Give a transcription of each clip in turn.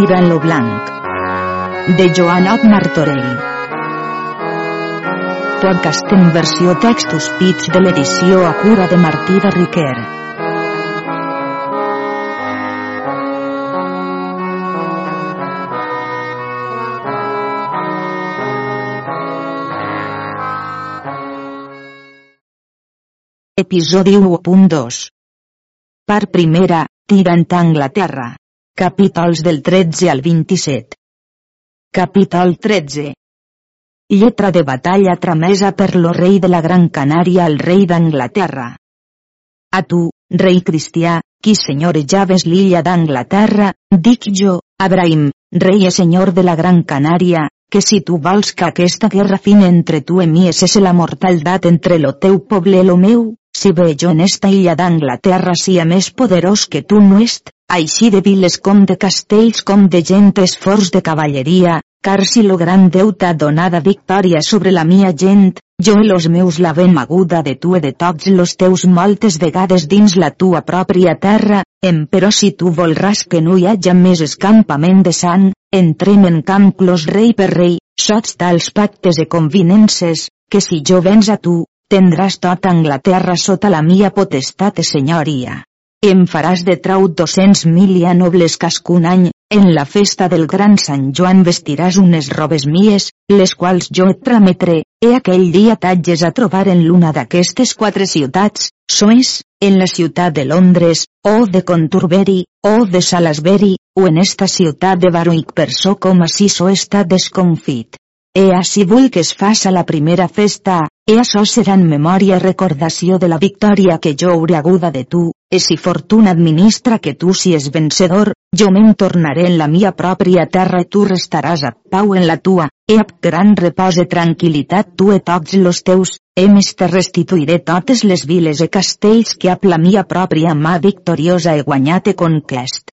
Tira en lo blanc. De Joanot Martorell. Podcast en versió textos pits de l'edició a cura de Martí de Riquer. Episodi 1.2 Part primera, tirant a Anglaterra. Capítols del 13 al 27. Capítol 13. Lletra de batalla tramesa per lo rei de la Gran Canària al rei d'Anglaterra. A tu, rei cristià, qui senyorejaves l'illa d'Anglaterra, dic jo, Abraham, rei i senyor de la Gran Canària, que si tu vols que aquesta guerra fine entre tu i mi cesse la mortaldat entre lo teu poble i lo meu, si ve jo en esta illa d'Anglaterra sia més poderós que tu no est, així de viles com de castells com de gentes forts de cavalleria, car si lo gran Déu t'ha donada victòria sobre la mia gent, jo i los meus la ben aguda de tu i de tots los teus moltes vegades dins la tua pròpria terra, em però si tu volràs que no hi haja més escampament de sang, entrem en camp clos rei per rei, sots tals pactes i convinences, que si jo vens a tu, tindràs tota Anglaterra sota la mia potestat senyoria. Em faràs de trau 200 mil i a nobles cascun any, en la festa del gran Sant Joan vestiràs unes robes mies, les quals jo et trametré, e aquell dia t'hages a trobar en l'una d'aquestes quatre ciutats, sois, en la ciutat de Londres, o de Conturberi, o de Salisbury, o en esta ciutat de Baruic per so com així so està desconfit. E així vull que es faça la primera festa, e això serà en memòria recordació de la victòria que jo hauré aguda de tu, e si fortuna administra que tu si és vencedor, jo me'n tornaré en la mia pròpia terra i tu restaràs a pau en la tua, e amb gran repòs i tranquil·litat tu e tots los teus, e més te restituiré totes les viles i castells que amb la mia pròpia mà victoriosa he guanyat i conquest.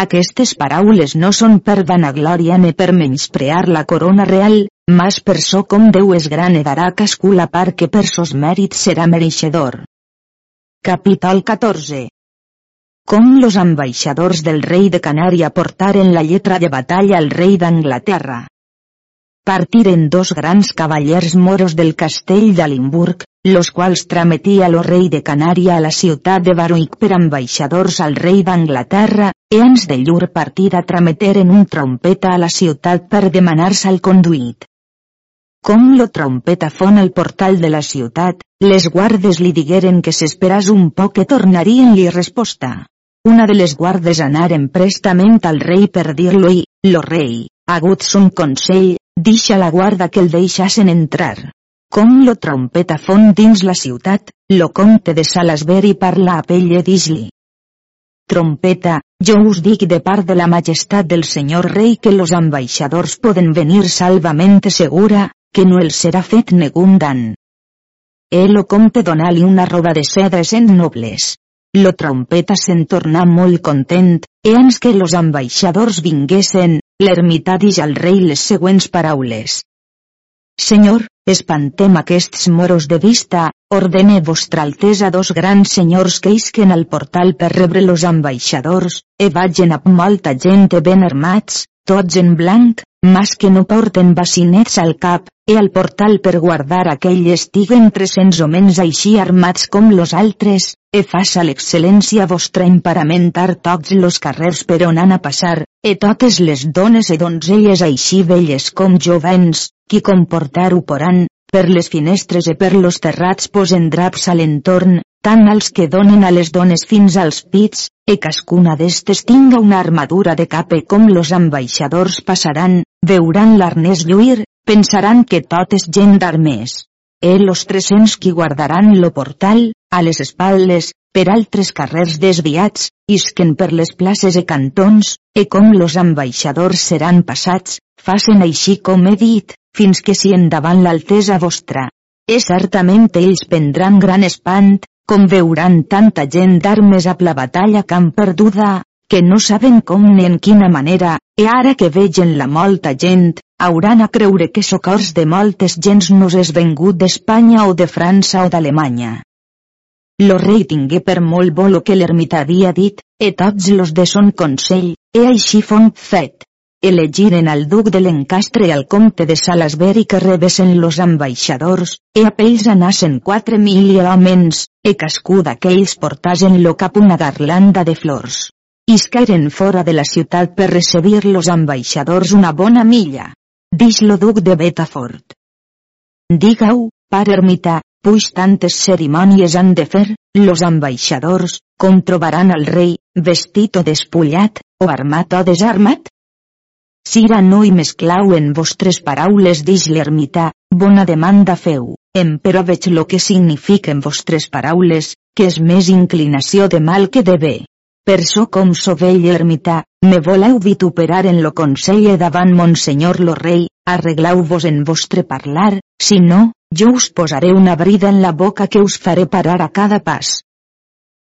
Aquestes paraules no són per vanaglòria ni per menysprear la corona real, mas per so com Déu és gran i darà cascú la part que per sos mèrits serà mereixedor. Capítol 14 Com los ambaixadors del rei de Canària portaren la lletra de batalla al rei d'Anglaterra. Partiren dos grans cavallers moros del castell d'Alimburg, los quals trametia lo rei de Canària a la ciutat de Baruic per ambaixadors al rei d'Anglaterra, e ans de llur partida trameteren un trompeta a la ciutat per demanar-se al conduït. Com lo trompeta fon al portal de la ciutat, les guardes li digueren que s'esperàs un poc que tornarien-li resposta. Una de les guardes anaren prestament al rei per dir-lo i, lo rei, agut son consell, deixa la guarda que el deixassen entrar. Com lo trompeta fon dins la ciutat, lo comte de Salisbury parla a pell dis-li. Trompeta, jo us dic de part de la majestat del senyor rei que los ambaixadors poden venir salvament segura, que no els serà fet negun dan. El lo comte donà-li una roba de seda sent nobles. Lo trompeta se'n tornà molt content, e ans que los ambaixadors vinguessin, l'ermità dix al rei les següents paraules. Senyor, espantem aquests moros de vista, ordene vostra altesa dos grans senyors que isquen al portal per rebre los ambaixadors, e vagin amb molta gent ben armats, tots en blanc, mas que no porten bacinets al cap, e al portal per guardar aquell estiguen 300 homens així armats com los altres, e faça l'excel·lència vostra emparamentar tots los carrers per on han a passar, e totes les dones e donzelles així velles com jovens, qui comportar-ho poran, per les finestres i per los terrats posen draps a l'entorn, tant als que donen a les dones fins als pits, e cascuna d'estes tinga una armadura de cape com los ambaixadors passaran, veuran l'arnès lluir, pensaran que tot és gent d'armers. E los 300 qui guardaran lo portal, a les espaldes, per altres carrers desviats, isquen per les places i cantons, e com los ambaixadors seran passats, facen així com he dit, fins que si endavant l'altesa vostra. E certament ells prendran gran espant, com veuran tanta gent d'armes a la batalla camp perduda, que no saben com ni en quina manera, e ara que vegen la molta gent, hauran a creure que socors de moltes gens nos és vengut d'Espanya o de França o d'Alemanya. Lo rei tingué per molt bo lo que l'ermita havia dit, e tots los de son consell, e així fon fet. Elegiren al duc de l'encastre al comte de Salasbury que rebesen los ambaixadors, e a pells anassen quatre mil homens, e cascú d'aquells portasen lo cap una garlanda de flors. Isqueren fora de la ciutat per recebir los ambaixadors una bona milla. Dix lo duc de Betafort. Diga-ho, pare ermita, puix tantes cerimònies han de fer, los ambaixadors, com trobaran al rei, vestit o despullat, o armat o desarmat? Sira no hi mesclau en vostres paraules dix l'ermità, bona demanda feu, em però veig lo que signifiquen vostres paraules, que és més inclinació de mal que de bé. Per so com sovell ermità, me voleu vituperar en lo consell davant Monsenyor lo rei, arreglau-vos en vostre parlar, si no, jo us posaré una brida en la boca que us faré parar a cada pas.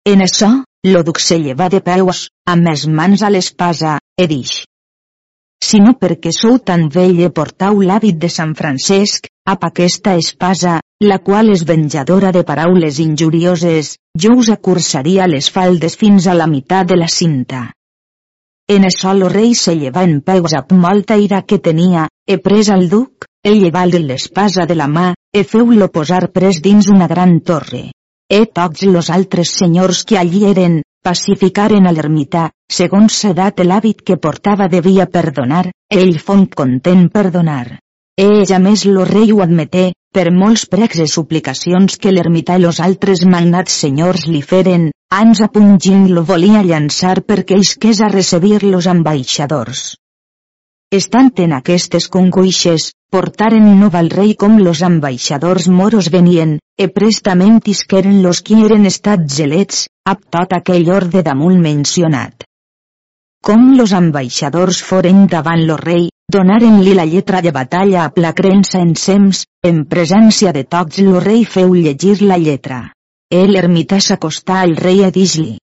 En això, lo duc se lleva de peus, amb les mans a l'espasa, e dix, sinó perquè sou tan vell e portau l'hàbit de Sant Francesc, ap aquesta espasa, la qual és venjadora de paraules injurioses, jo us acursaria les faldes fins a la meitat de la cinta. En això lo rei se lleva en peus amb molta ira que tenia, he pres al duc, he llevat l'espasa de la mà, e feu-lo posar pres dins una gran torre. E tots los altres senyors que allí eren, pacificaren a l'ermità, segons s'edat l'hàbit que portava devia perdonar, ell font content perdonar. Ell a més lo rei ho admeté, per molts pregs i suplicacions que l'ermità i los altres magnats senyors li feren, ans a Pungin lo volia llançar perquè isqués a recebir los ambaixadors. Estant en aquestes congoixes, portaren nova al rei com los ambaixadors moros venien, e prestament isqueren los qui eren estats gelets, ab tot aquell orde damunt mencionat. Com los ambaixadors foren davant lo rei, donaren-li la lletra de batalla a la creença en sems, en presència de tots lo rei feu llegir la lletra. El ermità s'acostà al rei a dir-li.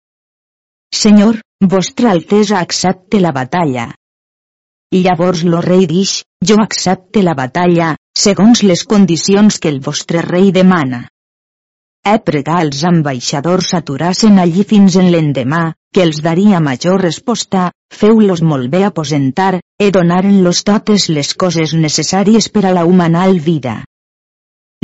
Senyor, vostra altesa accepte la batalla, Llavors lo rei dix, jo accepte la batalla, segons les condicions que el vostre rei demana. He pregar als ambaixadors aturassen allí fins en l'endemà, que els daria major resposta, feu-los molt bé aposentar, e donaren-los totes les coses necessàries per a la humanal vida.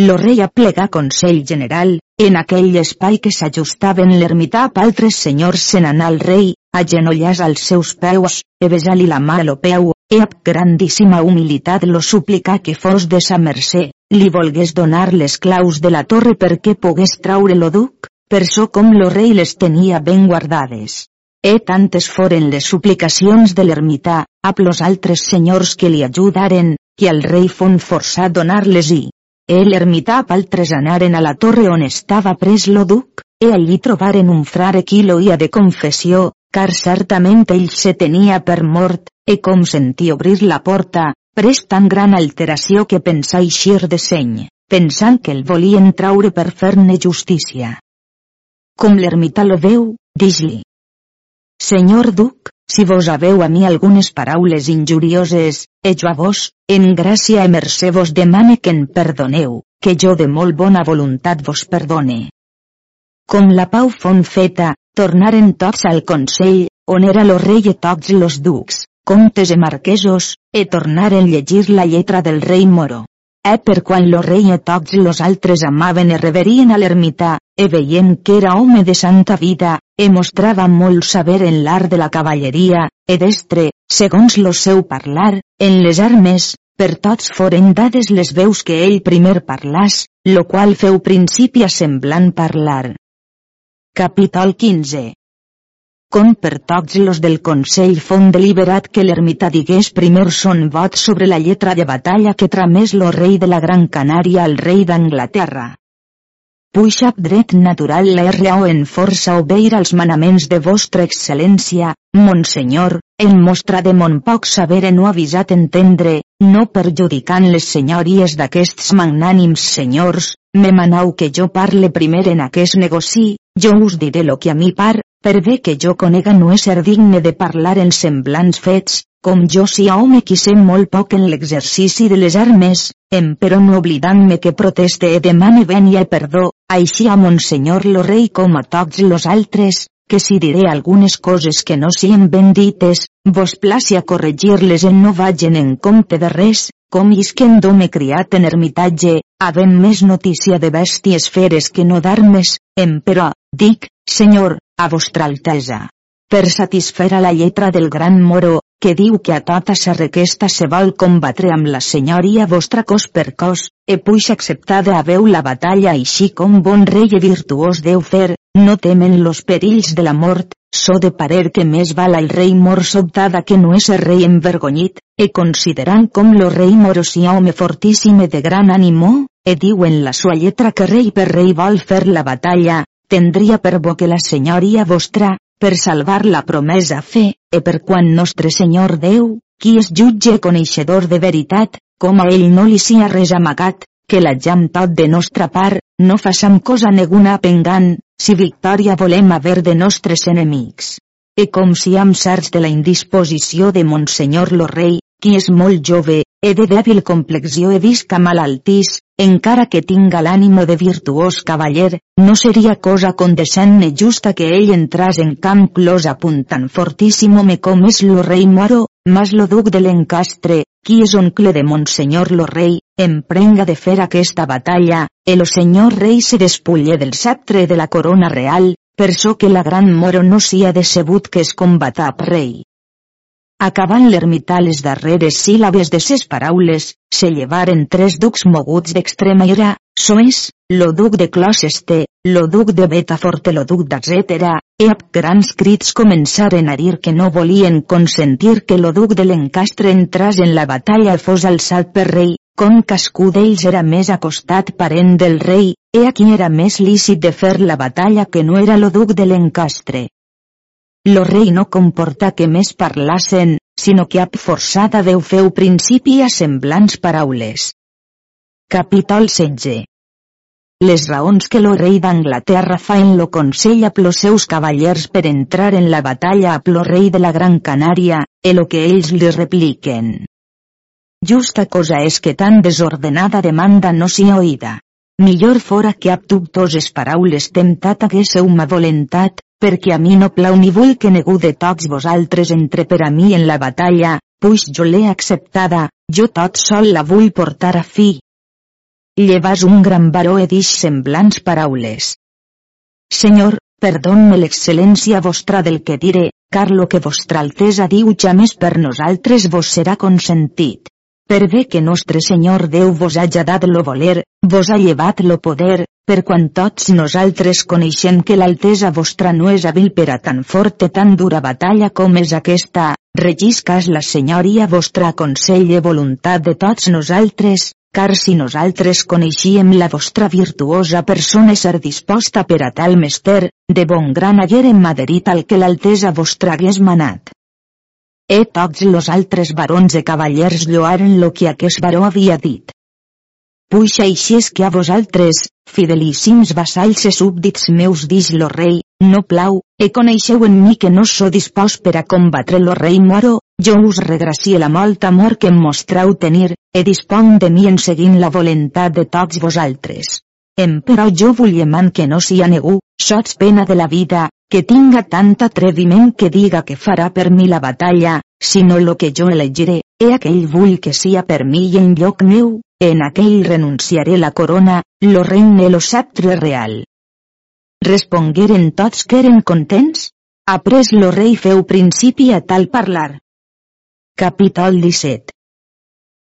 Lo rei aplega Consell General, en aquell espai que s'ajustaven l'ermità altres senyors se n'anà al rei, agenollars als seus peus, e besar-li la mà a lo peu, e amb grandíssima humilitat lo suplicà que fos de sa mercè, li volgués donar les claus de la torre perquè pogués traure lo duc, per so com lo rei les tenia ben guardades. E tantes foren les suplicacions de l'ermità, a los altres senyors que li ajudaren, que al rei fon forçat donar-les i, el ermità altres anaren a la torre on estava pres lo duc, e allí trobaren un frare qui l'oia de confessió, car certament ell se tenia per mort, e com sentí obrir la porta, pres tan gran alteració que pensà eixir de seny, pensant que el volien traure per fer-ne justícia. Com l'ermità lo veu, dix-li. Senyor duc, si vos haveu a mi algunes paraules injurioses, e jo a vos, en gràcia e mercè vos demane que en perdoneu, que jo de molt bona voluntat vos perdone. Com la pau fon feta, tornaren tots al consell, on era lo rei e tots los ducs, comtes e marquesos, e tornaren llegir la lletra del rei moro. E per quan lo rei e tots los altres amaven e reverien a l'ermità, e veiem que era home de santa vida, e mostrava molt saber en l'art de la cavalleria, e destre, segons lo seu parlar, en les armes, per tots foren dades les veus que ell primer parlàs, lo qual feu principi a semblant parlar. Capítol 15 com per tots los del Consell fon deliberat que l'ermità digués primer son vot sobre la lletra de batalla que tramés lo rei de la Gran Canària al rei d'Anglaterra. Puixap dret natural la raó en força obeir als manaments de vostra excel·lència, monsenyor, en mostra de mon poc saber en no avisat entendre, no perjudicant les senyories d'aquests magnànims senyors, me manau que jo parle primer en aquest negoci, jo us diré lo que a mi par, per bé que jo conega no ser digne de parlar en semblants fets, com jo si home qui sé molt poc en l'exercici de les armes, em però no oblidant-me que proteste e demane venia perdó, així a Monsenyor lo rei com a tots los altres, que si diré algunes coses que no sien ben dites, vos placi a corregir-les en no vagin en compte de res, com isquen d'home criat en ermitatge, havent més notícia de bèsties feres que no d'armes, però, dic, senyor, a vostra altesa per satisfer a la lletra del gran moro, que diu que a tota sa requesta se vol combatre amb la senyoria vostra cos per cos, e puix acceptada haveu la batalla així com bon rei e virtuós deu fer, no temen los perills de la mort, so de parer que més val el rei mor sobtada que no és el rei envergonyit, e considerant com lo rei moro si home fortíssime de gran ànimo, e diu en la sua lletra que rei per rei vol fer la batalla, tendria per bo que la senyoria vostra, per salvar la promesa fe, e per quan nostre Senyor Déu, qui és jutge coneixedor de veritat, com a ell no li sia res amagat, que la jam tot de nostra part, no façam cosa neguna pengant, si victòria volem haver de nostres enemics. E com si am certs de la indisposició de Monsenyor lo rei, qui és molt jove, e de dèbil complexió e visca malaltís, encara que tinga l'ànimo de virtuós cavaller, no seria cosa condescent ni justa que ell entràs en camp clos a punt tan fortíssim home com és lo rei Moro, mas lo duc de l'encastre, qui és oncle de Monsenyor lo rei, emprenga de fer aquesta batalla, el senyor rei se despulle del sceptre de la corona real, per so que la gran Moro no sia decebut que es combatap rei. Acabant l'ermità les darreres síl·labes de ses paraules, se llevaren tres ducs moguts d'extrema ira, soes, lo duc de Closeste, lo duc de Betafort lo duc d'Etcètera, e amb grans crits començaren a dir que no volien consentir que lo duc de l'encastre entràs en la batalla fos alçat per rei, com cascú d'ells era més acostat parent del rei, e a qui era més lícit de fer la batalla que no era lo duc de l'encastre. Lo rei no comporta que més parlassen, sinó que ap forçada Déu feu principi a semblants paraules. Capítol 16 les raons que lo rei d'Anglaterra fa en lo consell a plos seus cavallers per entrar en la batalla a plo rei de la Gran Canària, e lo que ells li repliquen. Justa cosa és que tan desordenada demanda no sia oïda. Millor fora que ab dubtoses paraules temptat haguésseu ma volentat, perquè a mi no plau ni vull que negu de tots vosaltres entre per a mi en la batalla, puix jo l'he acceptada, jo tot sol la vull portar a fi. Llevas un gran baró e dix semblants paraules. Senyor, perdonme l'excel·lència vostra del que diré, car lo que vostra altesa diu ja més per nosaltres vos serà consentit. Per bé que nostre Senyor Déu vos haja dat lo voler, vos ha llevat lo poder, per quan tots nosaltres coneixem que l'altesa vostra no és hàbil per a tan forta tan dura batalla com és aquesta, regiscas la senyoria vostra aconselle voluntat de tots nosaltres, car si nosaltres coneixíem la vostra virtuosa persona ser disposta per a tal mester, de bon gran haguérem maderit al que l'altesa vostra hagués manat. E tots los altres barons e cavallers lloaren lo que aquest baró havia dit. Puixa així és que a vosaltres, fidelíssims vassalls e súbdits meus dix lo rei, no plau, e coneixeu en mi que no so dispost per a combatre lo rei moro, jo us regracie la molt amor que em mostrau tenir, e dispon de mi en seguint la voluntat de tots vosaltres. Em però jo man que no sia negu, sots pena de la vida, que tinga tant atreviment que diga que farà per mi la batalla, sinó lo que jo elegiré, e aquell vull que sia per mi i en lloc meu, en aquell renunciaré la corona, lo regne lo sceptre real. Respongueren tots que eren contents? Après lo rei feu principi a tal parlar. Capítol 17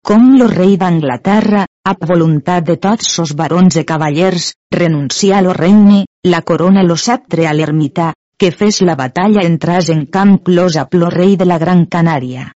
Com lo rei d'Anglaterra, a voluntat de tots sos barons e cavallers, renuncià lo regne, la corona lo sceptre a l'ermità, que fes la batalla entras en camp clos a plo rei de la Gran Canària.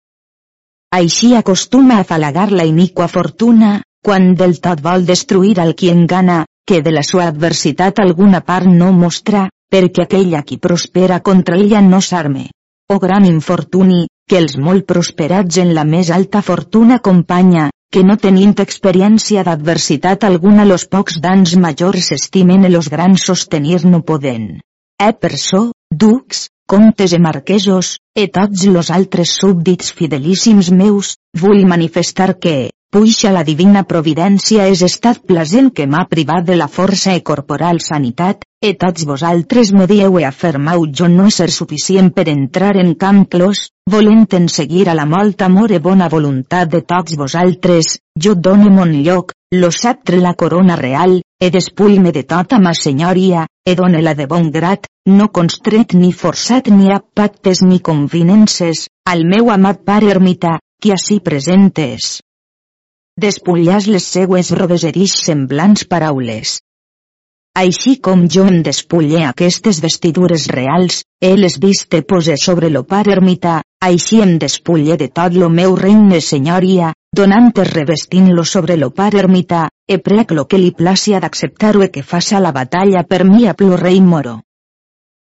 Així acostuma a falagar la iniqua fortuna, quan del tot vol destruir al qui engana, que de la sua adversitat alguna part no mostra, perquè aquella qui prospera contra ella no s'arme. O gran infortuni, que els molt prosperats en la més alta fortuna acompanya, que no tenint experiència d'adversitat alguna los pocs dans majors estimen i los grans sostenir no poden. E per so, ducs, comtes e marquesos, e tots los altres súbdits fidelíssims meus, vull manifestar que, puixa la divina providència és estat plasent que m'ha privat de la força e corporal sanitat, e tots vosaltres me dieu e afirmau jo no ser suficient per entrar en camp clos, volent en seguir a la molt amor e bona voluntat de tots vosaltres, jo done mon lloc, lo sceptre la corona real, e despull-me de tota ma senyoria, e done la de bon grat, no constret ni forçat ni a pactes ni convinences, al meu amat pare ermita, qui ací presentes. Despullàs les seues robes e dix semblants paraules, així com jo em despulle aquestes vestidures reals, he les viste pose sobre lo par ermita, així em despulle de tot lo meu regne senyoria, donantes revestint-lo sobre lo par ermita, e prec lo que li placia d'acceptar-ho e que faça la batalla per mi a plo rei moro.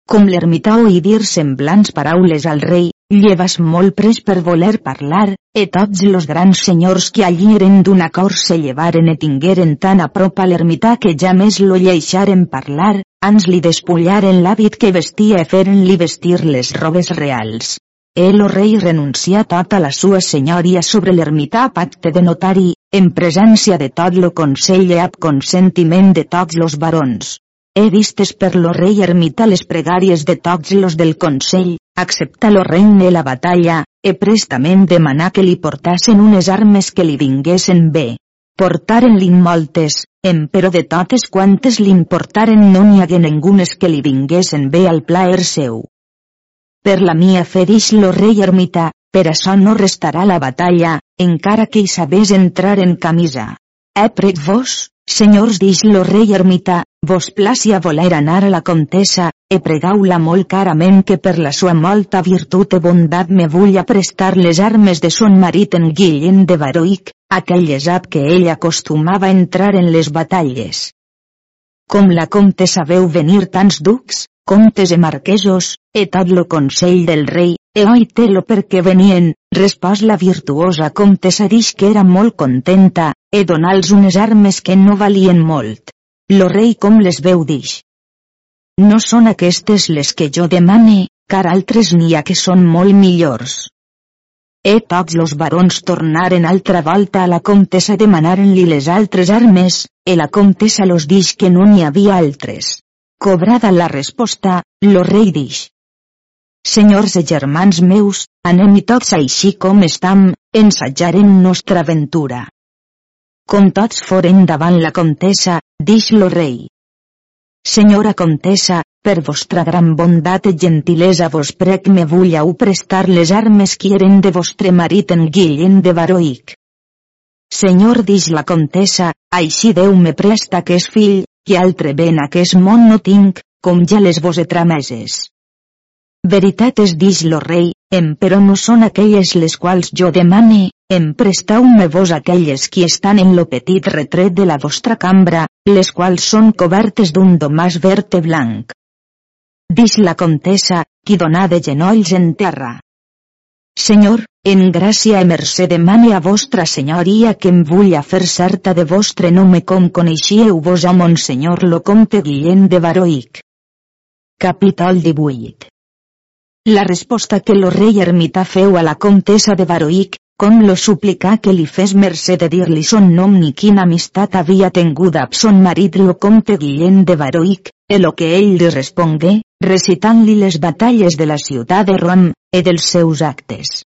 Com l'ermità oí dir semblants paraules al rei, llevas molt pres per voler parlar, e tots los grans senyors que allí eren d'un acord se llevaren e tingueren tan a prop a l'ermità que ja més lo lleixaren parlar, ans li despullaren l'hàbit que vestia e feren-li vestir les robes reals. El o rei renuncià tota la sua senyoria sobre l'ermità pacte de notari, en presència de tot lo consell e ab consentiment de tots los barons. He vistes per lo rei ermita les pregàries de tots los del consell, accepta lo regne la batalla, e prestament demanar que li portassen unes armes que li vinguessin bé. Portaren-li moltes, em però de totes quantes li importaren no n'hi hagué ningunes que li vinguessin bé al plaer seu. Per la mia fe dix lo rei ermita, per això no restarà la batalla, encara que hi sabés entrar en camisa. He prec vos, Senyors dix lo rei ermita, vos placia voler anar a la comtessa, e pregau-la molt carament que per la sua molta virtut e bondat me vull prestar les armes de son marit en Guillem de Baroic, aquell sap que ell acostumava a entrar en les batalles. Com la comtessa veu venir tants ducs, comtes e marquesos, e tot lo consell del rei, e oi lo perquè venien, respòs la virtuosa comtessa dix que era molt contenta, e donals unes armes que no valien molt. Lo rei com les veu dix. No són aquestes les que jo demane, car altres n'hi ha que són molt millors. E tots los barons tornaren altra volta a la comtessa demanaren-li les altres armes, e la comtessa los dix que no n'hi havia altres. Cobrada la resposta, lo rei dix. Senyors e germans meus, anem i tots així com estam, ensatjarem nostra aventura. Com tots foren davant la comtessa, dix lo rei. Senyora comtessa, per vostra gran bondat i gentilesa vos prec me vulleu prestar les armes que eren de vostre marit en Guillem de Baroic. Senyor dix la comtessa, així Déu me presta que és fill, que altre ben aquest món no tinc, com ja les vos he trameses. Veritat és dix lo rei, em però no són aquelles les quals jo demane, em prestau-me vos aquelles qui estan en lo petit retret de la vostra cambra, les quals són cobertes d'un domàs verd i blanc. Dix la comtessa, qui donà de genolls en terra. Senyor, en gràcia i mercè demane a vostra senyoria que em a fer certa de vostre nome com coneixieu vos a Monsenyor lo comte Guillem de Baroic. Capítol 18 La resposta que lo rei ermità feu a la comtessa de Baroic, com lo suplicà que li fes mercè de dir-li son nom ni quina amistat havia tenguda amb son marit lo comte Guillem de Baroic, e lo que ell li respongué, recitant-li les batalles de la ciutat de Rom, e dels seus actes.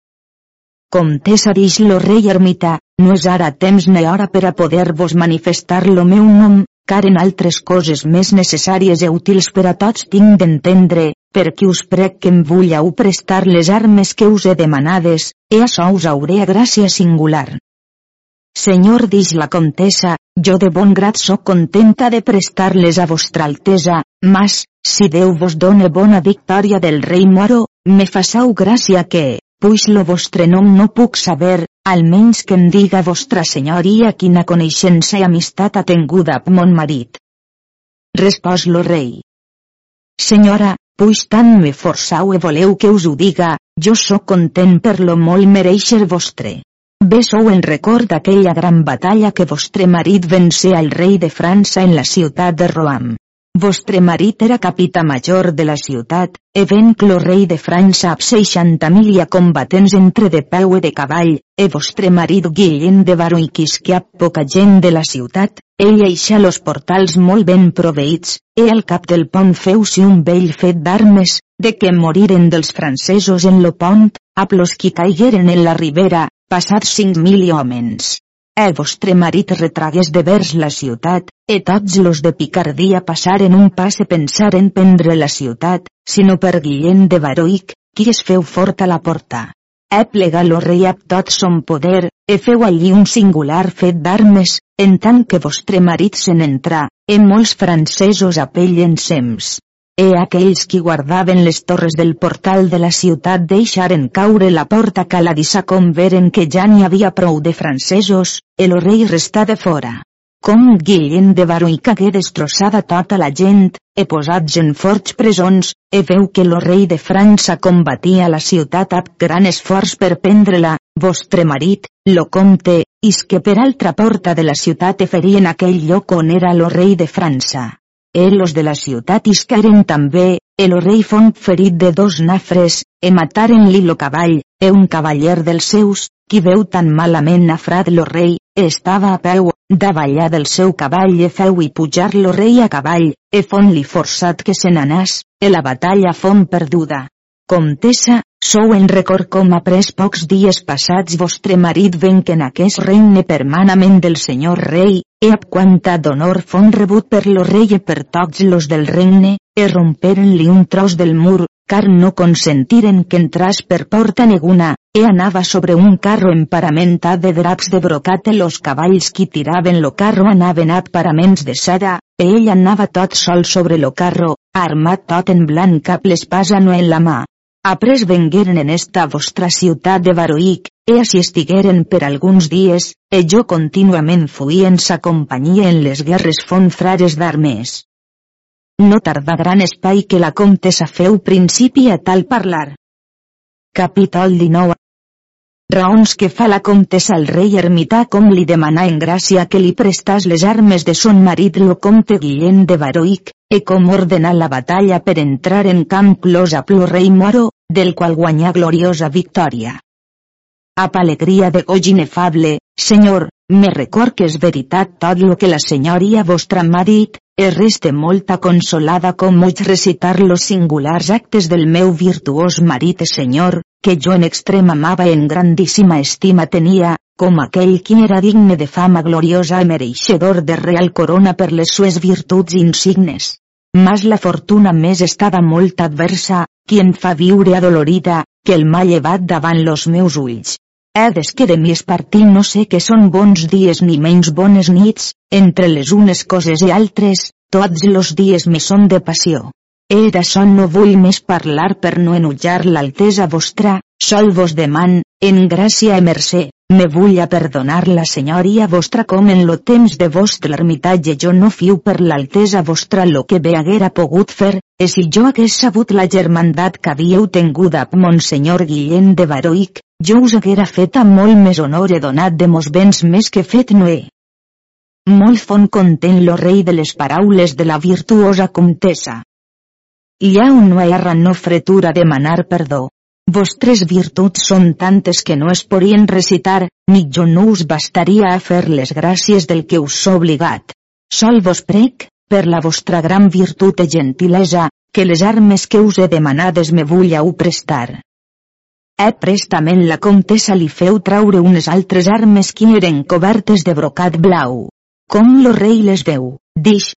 Comtessa dix lo rei ermita, no és ara temps ni hora per a poder-vos manifestar lo meu nom, car en altres coses més necessàries i útils per a tots tinc d'entendre, perquè us prec que em vulleu prestar les armes que us he demanades, e això us hauré a gràcia singular. Senyor dix la comtessa, jo de bon grat sóc contenta de prestar-les a vostra altesa, mas, si Déu vos done bona victòria del rei moro, me façau gràcia que, puix lo vostre nom no puc saber, almenys que em diga vostra senyoria quina coneixença i amistat ha tenguda amb mon marit. Respòs lo rei. Senyora, Puix tant me forçau e voleu que us ho diga, jo sóc content per lo molt mereixer vostre. Bé sou en record d'aquella gran batalla que vostre marit vencé al rei de França en la ciutat de Roam. Vostre marit era capità major de la ciutat, e venc lo rei de França amb 60.000 combatents entre de peu e de cavall, e vostre marit Guillem de Baroiquis que ha poca gent de la ciutat, ell eixa los portals molt ben proveïts, e al cap del pont feu-si un vell fet d'armes, de que moriren dels francesos en lo pont, a plos qui caigueren en la ribera, passats 5.000 hòmens e vostre marit retragués de vers la ciutat, e tots los de Picardia passaren un pas e pensaren prendre la ciutat, sinó per Guillem de Baroic, qui es feu fort a la porta. E plega lo rei ab tot son poder, e feu allí un singular fet d'armes, en tant que vostre marit se n'entrà, e molts francesos apellen sems. E aquells qui guardaven les torres del portal de la ciutat deixaren caure la porta caladissa com veren que ja n'hi havia prou de francesos, el rei restà de fora. Com Guillem de Baró i cagué destrossada tota la gent, e posats en forts presons, e veu que lo rei de França combatia la ciutat amb gran esforç per prendre-la, vostre marit, lo comte, is que per altra porta de la ciutat e ferien aquell lloc on era lo rei de França. E los de la ciutat iscaren també, el rei font ferit de dos nafres, e mataren-li lo cavall, e un cavaller dels seus, qui veu tan malament nafrat lo rei, estava a peu, davallà del seu cavall e feu i pujar lo rei a cavall, e font-li forçat que se n'anàs, e la batalla font perduda. Comtessa, sou en record com pres pocs dies passats vostre marit ven que en aquest regne permanament del senyor rei, e ab quanta d'honor fon rebut per lo rei e per tots los del regne, e romperen-li un tros del mur, car no consentiren que entras per porta neguna, e anava sobre un carro emparamentat de draps de brocat e los cavalls qui tiraven lo carro anaven ab paraments de seda, e ell anava tot sol sobre lo carro, armat tot en blanc cap l'espasa no en la mà, Apres vengueren en esta vostra ciutat de Baroic, e així estigueren per alguns dies, e jo contínuament fui en sa companyia en les guerres font frares d'armes. No tarda gran espai que la comtessa feu principi a tal parlar. Capítol 19 Raons que fa la comtessa al rei ermità com li demanà en gràcia que li prestàs les armes de son marit lo comte Guillem de Baroic, e com ordenar la batalla per entrar en camp clos a plo rei moro, del qual guanyà gloriosa victòria. Ap alegria de goig inefable, senyor, me record que és veritat tot lo que la senyoria vostra m'ha dit, e reste molta consolada com moig recitar los singulars actes del meu virtuós marit senyor, que jo en extrema amava en grandíssima estima tenia, com aquell qui era digne de fama gloriosa i mereixedor de real corona per les sues virtuts insignes. Mas la fortuna més estava molt adversa, qui em fa viure adolorida, que el m'ha llevat davant los meus ulls. He des que de mi es partir no sé que són bons dies ni menys bones nits, entre les unes coses i altres, tots los dies me són de passió. E d'açò no vull més parlar per no enutjar l'altesa vostra, sol vos deman, en gràcia e mercè, me vull a perdonar la senyoria vostra com en lo temps de vostre ermitatge jo no fiu per l'altesa vostra lo que bé haguera pogut fer, e si jo hagués sabut la germandat que havíeu tenguda amb Monsenyor Guillem de Baroic, jo us haguera fet a molt més honor e donat de mos béns més que fet no he. Molt font content lo rei de les paraules de la virtuosa comtessa. I ha un no erra no fretura demanar perdó. Vostres virtuts són tantes que no es podien recitar, ni jo no us bastaria a fer les gràcies del que us sou obligat. Sol vos prec, per la vostra gran virtut i gentilesa, que les armes que us he demanades me vulleu prestar. E prestament la comtessa li feu traure unes altres armes que eren cobertes de brocat blau. Com lo rei les veu, dix.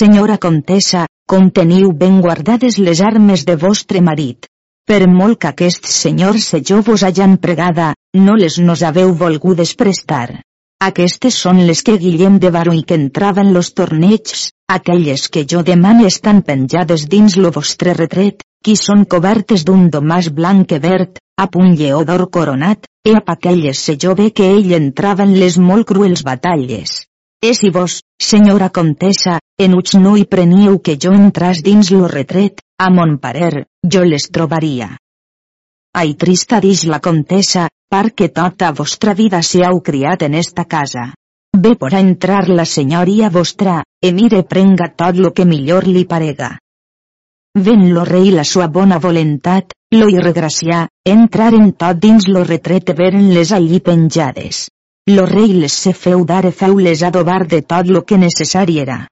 Senyora comtessa, com teniu ben guardades les armes de vostre marit. Per molt que aquests senyors se jo vos hajan pregada, no les nos haveu volgudes prestar. Aquestes són les que Guillem de Baró i que entraven los torneigs, aquelles que jo demane estan penjades dins lo vostre retret, qui són cobertes d'un domàs blanc i verd, a un lleó d'or coronat, e a aquelles se jo ve que ell entrava en les molt cruels batalles. E si vos, senyora comtessa, en uch no hi preníeu que jo entras dins lo retret, a mon parer, jo les trobaria. Ai trista dix la comtessa, perquè tota vostra vida se heu criat en esta casa. Ve por a entrar la senyoria vostra, e mire prenga tot lo que millor li parega. Ven lo rei la sua bona voluntat, lo irregracià, entraren tot dins lo retret e veren les allí penjades. Lo rei les se feu dar e feu les adobar de tot lo que necessari era.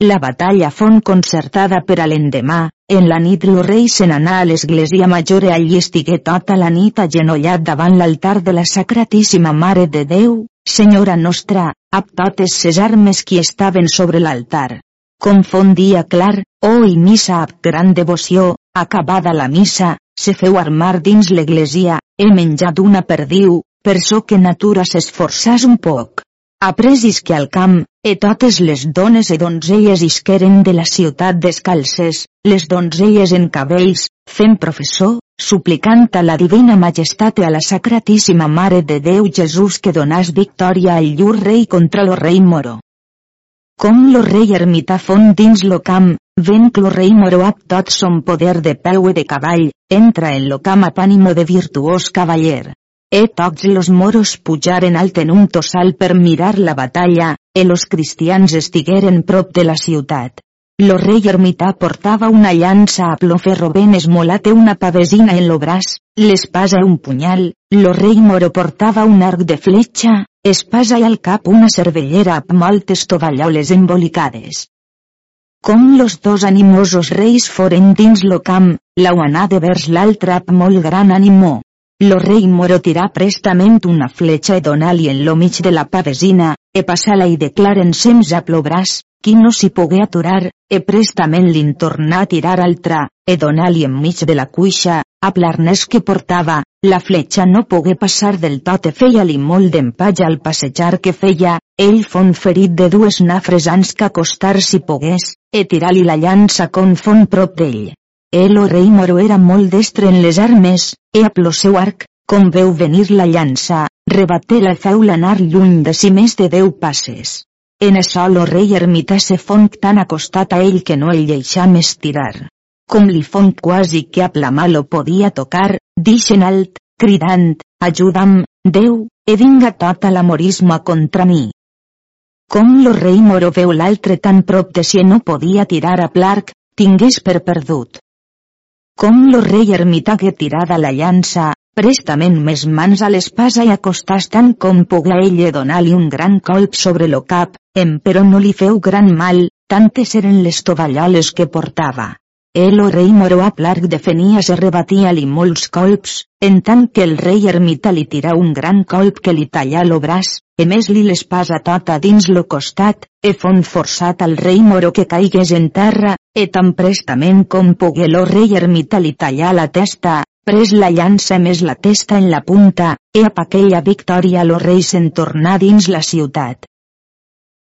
La batalla fon concertada per a l'endemà, en la nit lo rei se n'anà a l'església major i allí estigué tota la nit agenollat davant l'altar de la Sacratíssima Mare de Déu, Senyora nostra, amb totes ses armes qui estaven sobre l'altar. Com fon dia clar, oh i missa amb gran devoció, acabada la missa, se feu armar dins l'església, he menjat una perdiu, per so que natura s'esforçàs un poc apresis que al camp, e totes les dones e donzelles isqueren de la ciutat descalces, les donzelles en cabells, fent professor, suplicant a la divina majestat i a la sacratíssima Mare de Déu Jesús que donàs victòria al llur rei contra lo rei moro. Com lo rei ermità font dins lo camp, ven que lo rei moro ap tot son poder de peu e de cavall, entra en lo camp ap ànimo de virtuós cavaller. E tots los moros pujaren alt en un tossal per mirar la batalla, e los cristians estigueren prop de la ciutat. Lo rei ermità portava una llança a plo ferro ben esmolat e una pavesina en lo braç, l'espasa un punyal, lo rei moro portava un arc de fletxa, espasa i al cap una cervellera amb moltes tovalloles embolicades. Com los dos animosos reis foren dins lo camp, la una de vers l'altra amb molt gran animó. Lo rei moro tirà prestament una fletxa e donà-li en lo mig de la pavesina, e passà-la i declaren sems a plobràs, qui no s'hi pogué aturar, e prestament li'n tornà a tirar altra, e donà-li enmig de la cuixa, a l'arnès que portava, la fletxa no pogué passar del tot e feia-li molt d'empatge al passejar que feia, ell fon ferit de dues nafres ans que acostar si pogués, e tirar-li la llança con fon prop d'ell. El o rei moro era molt destre en les armes, e a plo seu arc, com veu venir la llança, rebaté la feu l'anar lluny de si més de deu passes. En això lo rei ermità se font tan acostat a ell que no el deixà més tirar. Com li font quasi que a la mà lo podia tocar, dixen alt, cridant, ajuda'm, Déu, e vinga tota l'amorisme contra mi. Com lo rei moro veu l'altre tan prop de si no podia tirar a plarc, tingués per perdut. Com lo rei ermitague tirada la llança, prestament més mans a l'espasa i acostàs tant com pogué ell donar-li un gran colp sobre lo cap, em però no li feu gran mal, tantes eren les tovalloles que portava. El o rei moro a plarc defenia se rebatia-li molts colps, en tant que el rei ermita li tira un gran colp que li talla lo braç, e més li l'espasa tota dins lo costat, e fon forçat al rei moro que caigués en terra, e tan prestament com pogué lo rei ermita li talla la testa, pres la llança més la testa en la punta, e a aquella victòria lo rei se'n tornà dins la ciutat.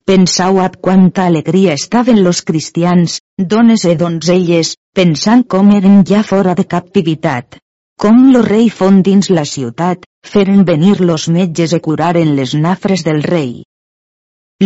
Pensau ab quanta alegria estaven los cristians, dones e donzelles, pensant com eren ja fora de captivitat. Com lo rei fon dins la ciutat, feren venir los metges e curaren les nafres del rei.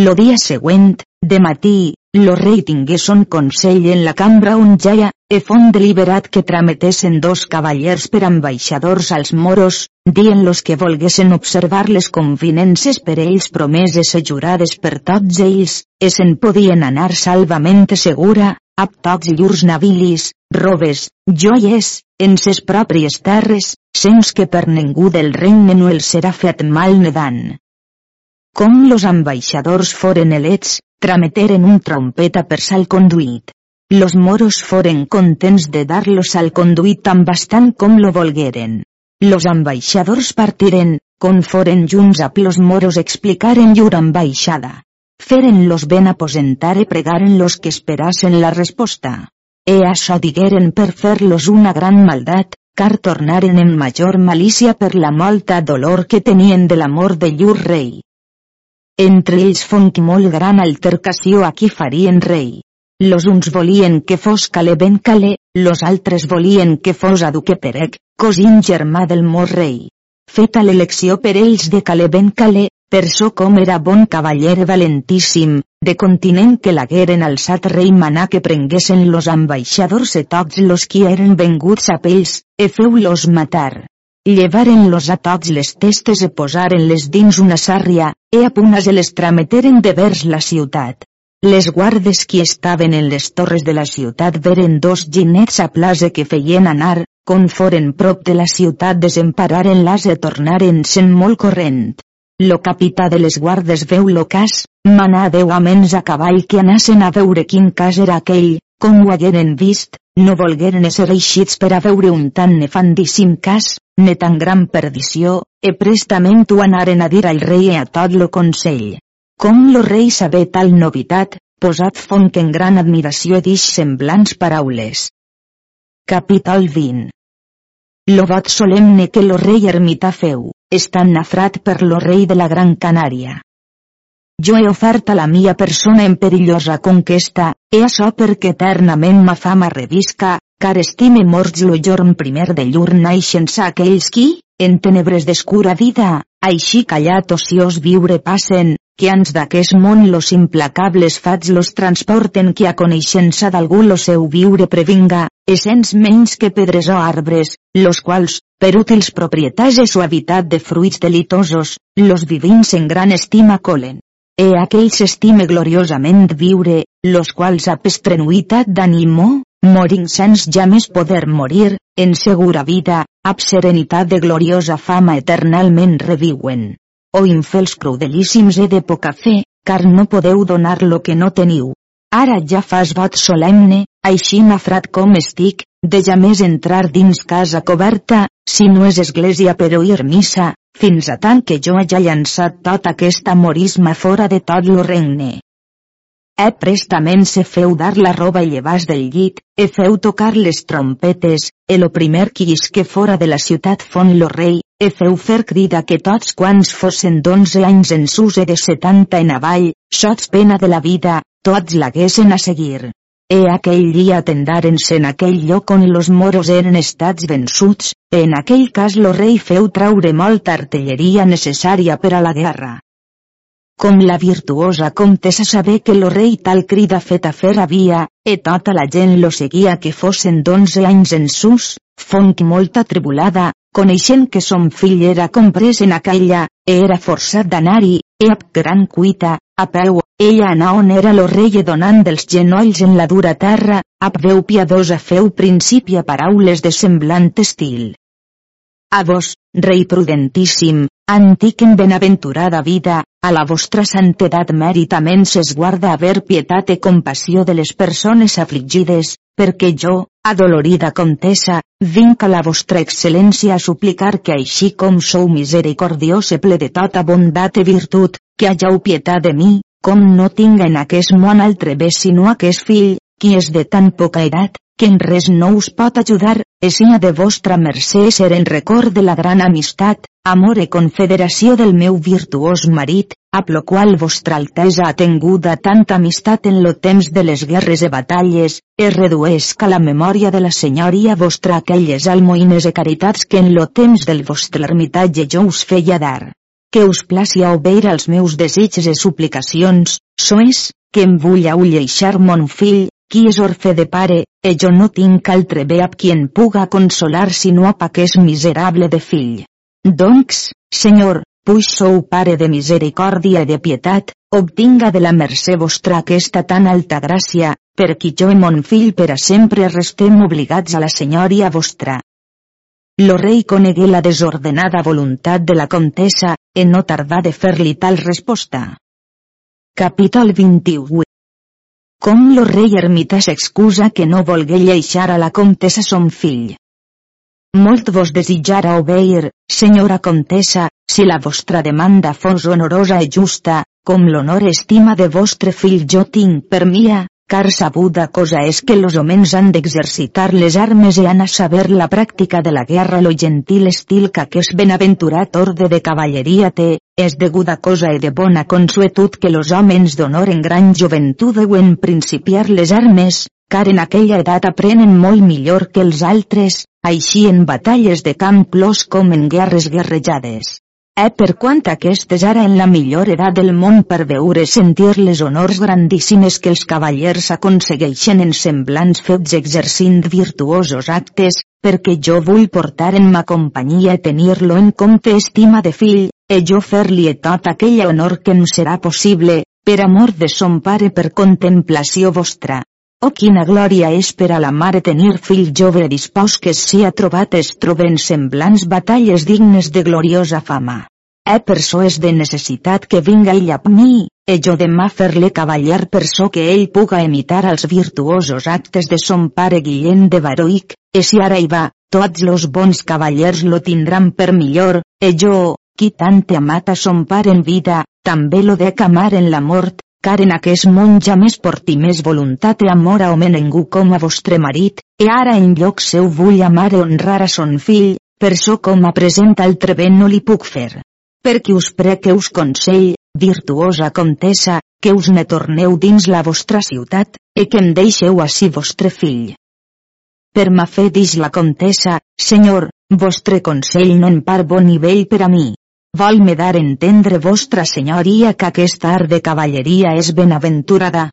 Lo dia següent, de matí, lo rei tingué son consell en la cambra on jaia, e fon deliberat que trametessin dos cavallers per ambaixadors als moros, dient-los que volguessin observar les convinences per ells promeses e jurades per tots ells, e se'n podien anar salvament segura, ab tots llurs navilis, robes, joies, en ses pròpies terres, sens que per ningú del regne no els serà fet mal nedant. Com los ambaixadors foren elets, trameteren un trompeta per sal conduït. Los moros foren contents de dar-los al conduït tan bastant com lo volgueren. Los ambaixadors partiren, con foren junts a los moros explicaren llur ambaixada. Feren-los ben aposentar e pregaren-los que esperasen la resposta. E això digueren per fer-los una gran maldat, car tornaren en major malícia per la molta dolor que tenien de l'amor de llur rei. Entre ells fonc molt gran altercació a qui farien rei. Los uns volien que fos Calé ben Calé, los altres volien que fos Aduque Perec, cosín germà del mor rei. Feta l'elecció per ells de Calé ben Calé, per so com era bon cavaller valentíssim, de continent que l'hagueren alçat rei manà que prenguessin los ambaixadors e tots los qui eren venguts a pells, e feu-los matar llevaren-los a tots les testes e posaren-les dins una sàrria, e a punes les trameteren de vers la ciutat. les guardes qui estaven en les torres de la ciutat veren dos ginets a plaça que feien anar, com foren prop de la ciutat desempararen l'as e tornaren-se'n molt corrent. Lo capità de les guardes veu lo cas, manà deu amens a cavall que anassen a veure quin cas era aquell, com ho hagueren vist, no volgueren ser eixits per a veure un tan nefandíssim cas, ne tan gran perdició, e prestament ho anaren a dir al rei e a tot lo consell. Com lo rei saber tal novitat, posat fonc en gran admiració d'ix semblants paraules. Capítol 20 Lo vot solemne que lo rei ermità feu, estan nafrat per lo rei de la Gran Canària. Jo he ofert a la mia persona en perillosa conquesta, e açò perquè eternament ma fama revisca, car estime morts lo jorn primer de llur naixença aquells qui, en tenebres d'escura vida, així callat ociós viure passen, que ans d'aquest món los implacables fats los transporten que a coneixença d'algú lo seu viure previnga, essents menys que pedres o arbres, los quals, per útils propietats e suavitat de fruits delitosos, los vivins en gran estima colen. E aquells estime gloriosament viure, los quals a pestrenuitat d'animo, morin sens ja més poder morir, en segura vida, ab serenitat de gloriosa fama eternalment reviuen. O infels crudelíssims he de poca fe, car no podeu donar lo que no teniu. Ara ja fas vot solemne, així nafrat com estic, de ja més entrar dins casa coberta, si no és església per oir missa, fins a tant que jo hagi llançat tot aquest amorisme fora de tot lo regne. E prestament se feu dar la roba i llevàs del llit, e feu tocar les trompetes, e lo primer qui isque fora de la ciutat fon lo rei, e feu fer crida que tots quants fossen d'onze anys en sus e de setanta en avall, sots pena de la vida, tots l'haguessin a seguir. E aquell dia tendaren-se en aquell lloc on los moros eren estats vençuts, en aquell cas lo rei feu traure molta artilleria necessària per a la guerra. Com la virtuosa comtessa saber que lo rei tal crida feta fer havia, e tota la gent lo seguia que fossin d'onze anys en sus, fonc molt atribulada, coneixent que son fill era comprès en aquella, e era forçat d'anar-hi, e ab gran cuita, a peu, ella anà on era lo rei donant dels genolls en la dura terra, ab veu piadosa feu principi a paraules de semblant estil. A vos, rei prudentíssim, antic en benaventurada vida, a la vostra santedat mèritament s'esguarda haver pietat e compassió de les persones afligides, perquè jo, adolorida comtessa, vinc a la vostra excel·lència a suplicar que així com sou misericordiós e ple de tota bondat e virtut, que hageu pietat de mi, com no tinga en aquest món altre bé sinó aquest fill, qui és de tan poca edat, que en res no us pot ajudar, e sia de vostra mercè ser en record de la gran amistat, amor e confederació del meu virtuós marit, a lo qual vostra altesa ha tenguda tanta amistat en lo temps de les guerres e batalles, e reduesca la memòria de la senyoria vostra aquelles almoines e caritats que en lo temps del vostre ermitatge jo us feia dar que us placi a obeir als meus desitges e suplicacions, sois, que em vull ulleixar mon fill, qui és orfe de pare, e jo no tinc altre bé ab qui en puga consolar sinó ap aquest miserable de fill. Doncs, senyor, puix sou pare de misericòrdia i de pietat, obtinga de la mercè vostra aquesta tan alta gràcia, per qui jo i mon fill per a sempre restem obligats a la senyoria vostra. Lo rei conegué la desordenada voluntat de la comtessa, e no tardà de fer-li tal resposta. Capítol 21 Com lo rei ermita s'excusa que no volgué lleixar a la comtessa son fill. Molt vos desitjara obeir, senyora comtessa, si la vostra demanda fos honorosa i justa, com l'honor estima de vostre fill jo tinc per mia, car sabuda cosa és que los homens han d'exercitar les armes i han a saber la pràctica de la guerra lo gentil estil que aquest benaventurat orde de cavalleria té, és deguda cosa i de bona consuetud que los homes d'honor en gran joventut deuen principiar les armes, car en aquella edat aprenen molt millor que els altres, així en batalles de camp plos com en guerres guerrejades. Eh per quant aquestes ara en la millor edat del món per veure sentir les honors grandíssimes que els cavallers aconsegueixen en semblants fets exercint virtuosos actes, perquè jo vull portar en ma companyia i tenir-lo en compte estima de fill, e jo fer-li tot aquell honor que em serà possible, per amor de son pare per contemplació vostra. Oh quina glòria és per a la mare tenir fill jove dispòs que si ha trobat es troben semblants batalles dignes de gloriosa fama. Eh per so és de necessitat que vinga ell a mi, e jo demà fer-le cavaller per so que ell puga imitar els virtuosos actes de son pare Guillem de Baroic, e si ara hi va, tots los bons cavallers lo tindran per millor, e jo, qui tant te amat a son pare en vida, també lo dec amar en la mort, car en aquest món ja més porti més voluntat i amor a home ningú com a vostre marit, e ara en lloc seu vull amar i honrar a son fill, per so com a present altre bé no li puc fer. Perquè us prec que us consell, virtuosa comtessa, que us ne torneu dins la vostra ciutat, e que em deixeu així vostre fill. Per ma fe dix la comtessa, senyor, vostre consell no en par bon nivell per a mi, Vol-me dar entendre vostra senyoria que aquesta art de cavalleria és benaventurada.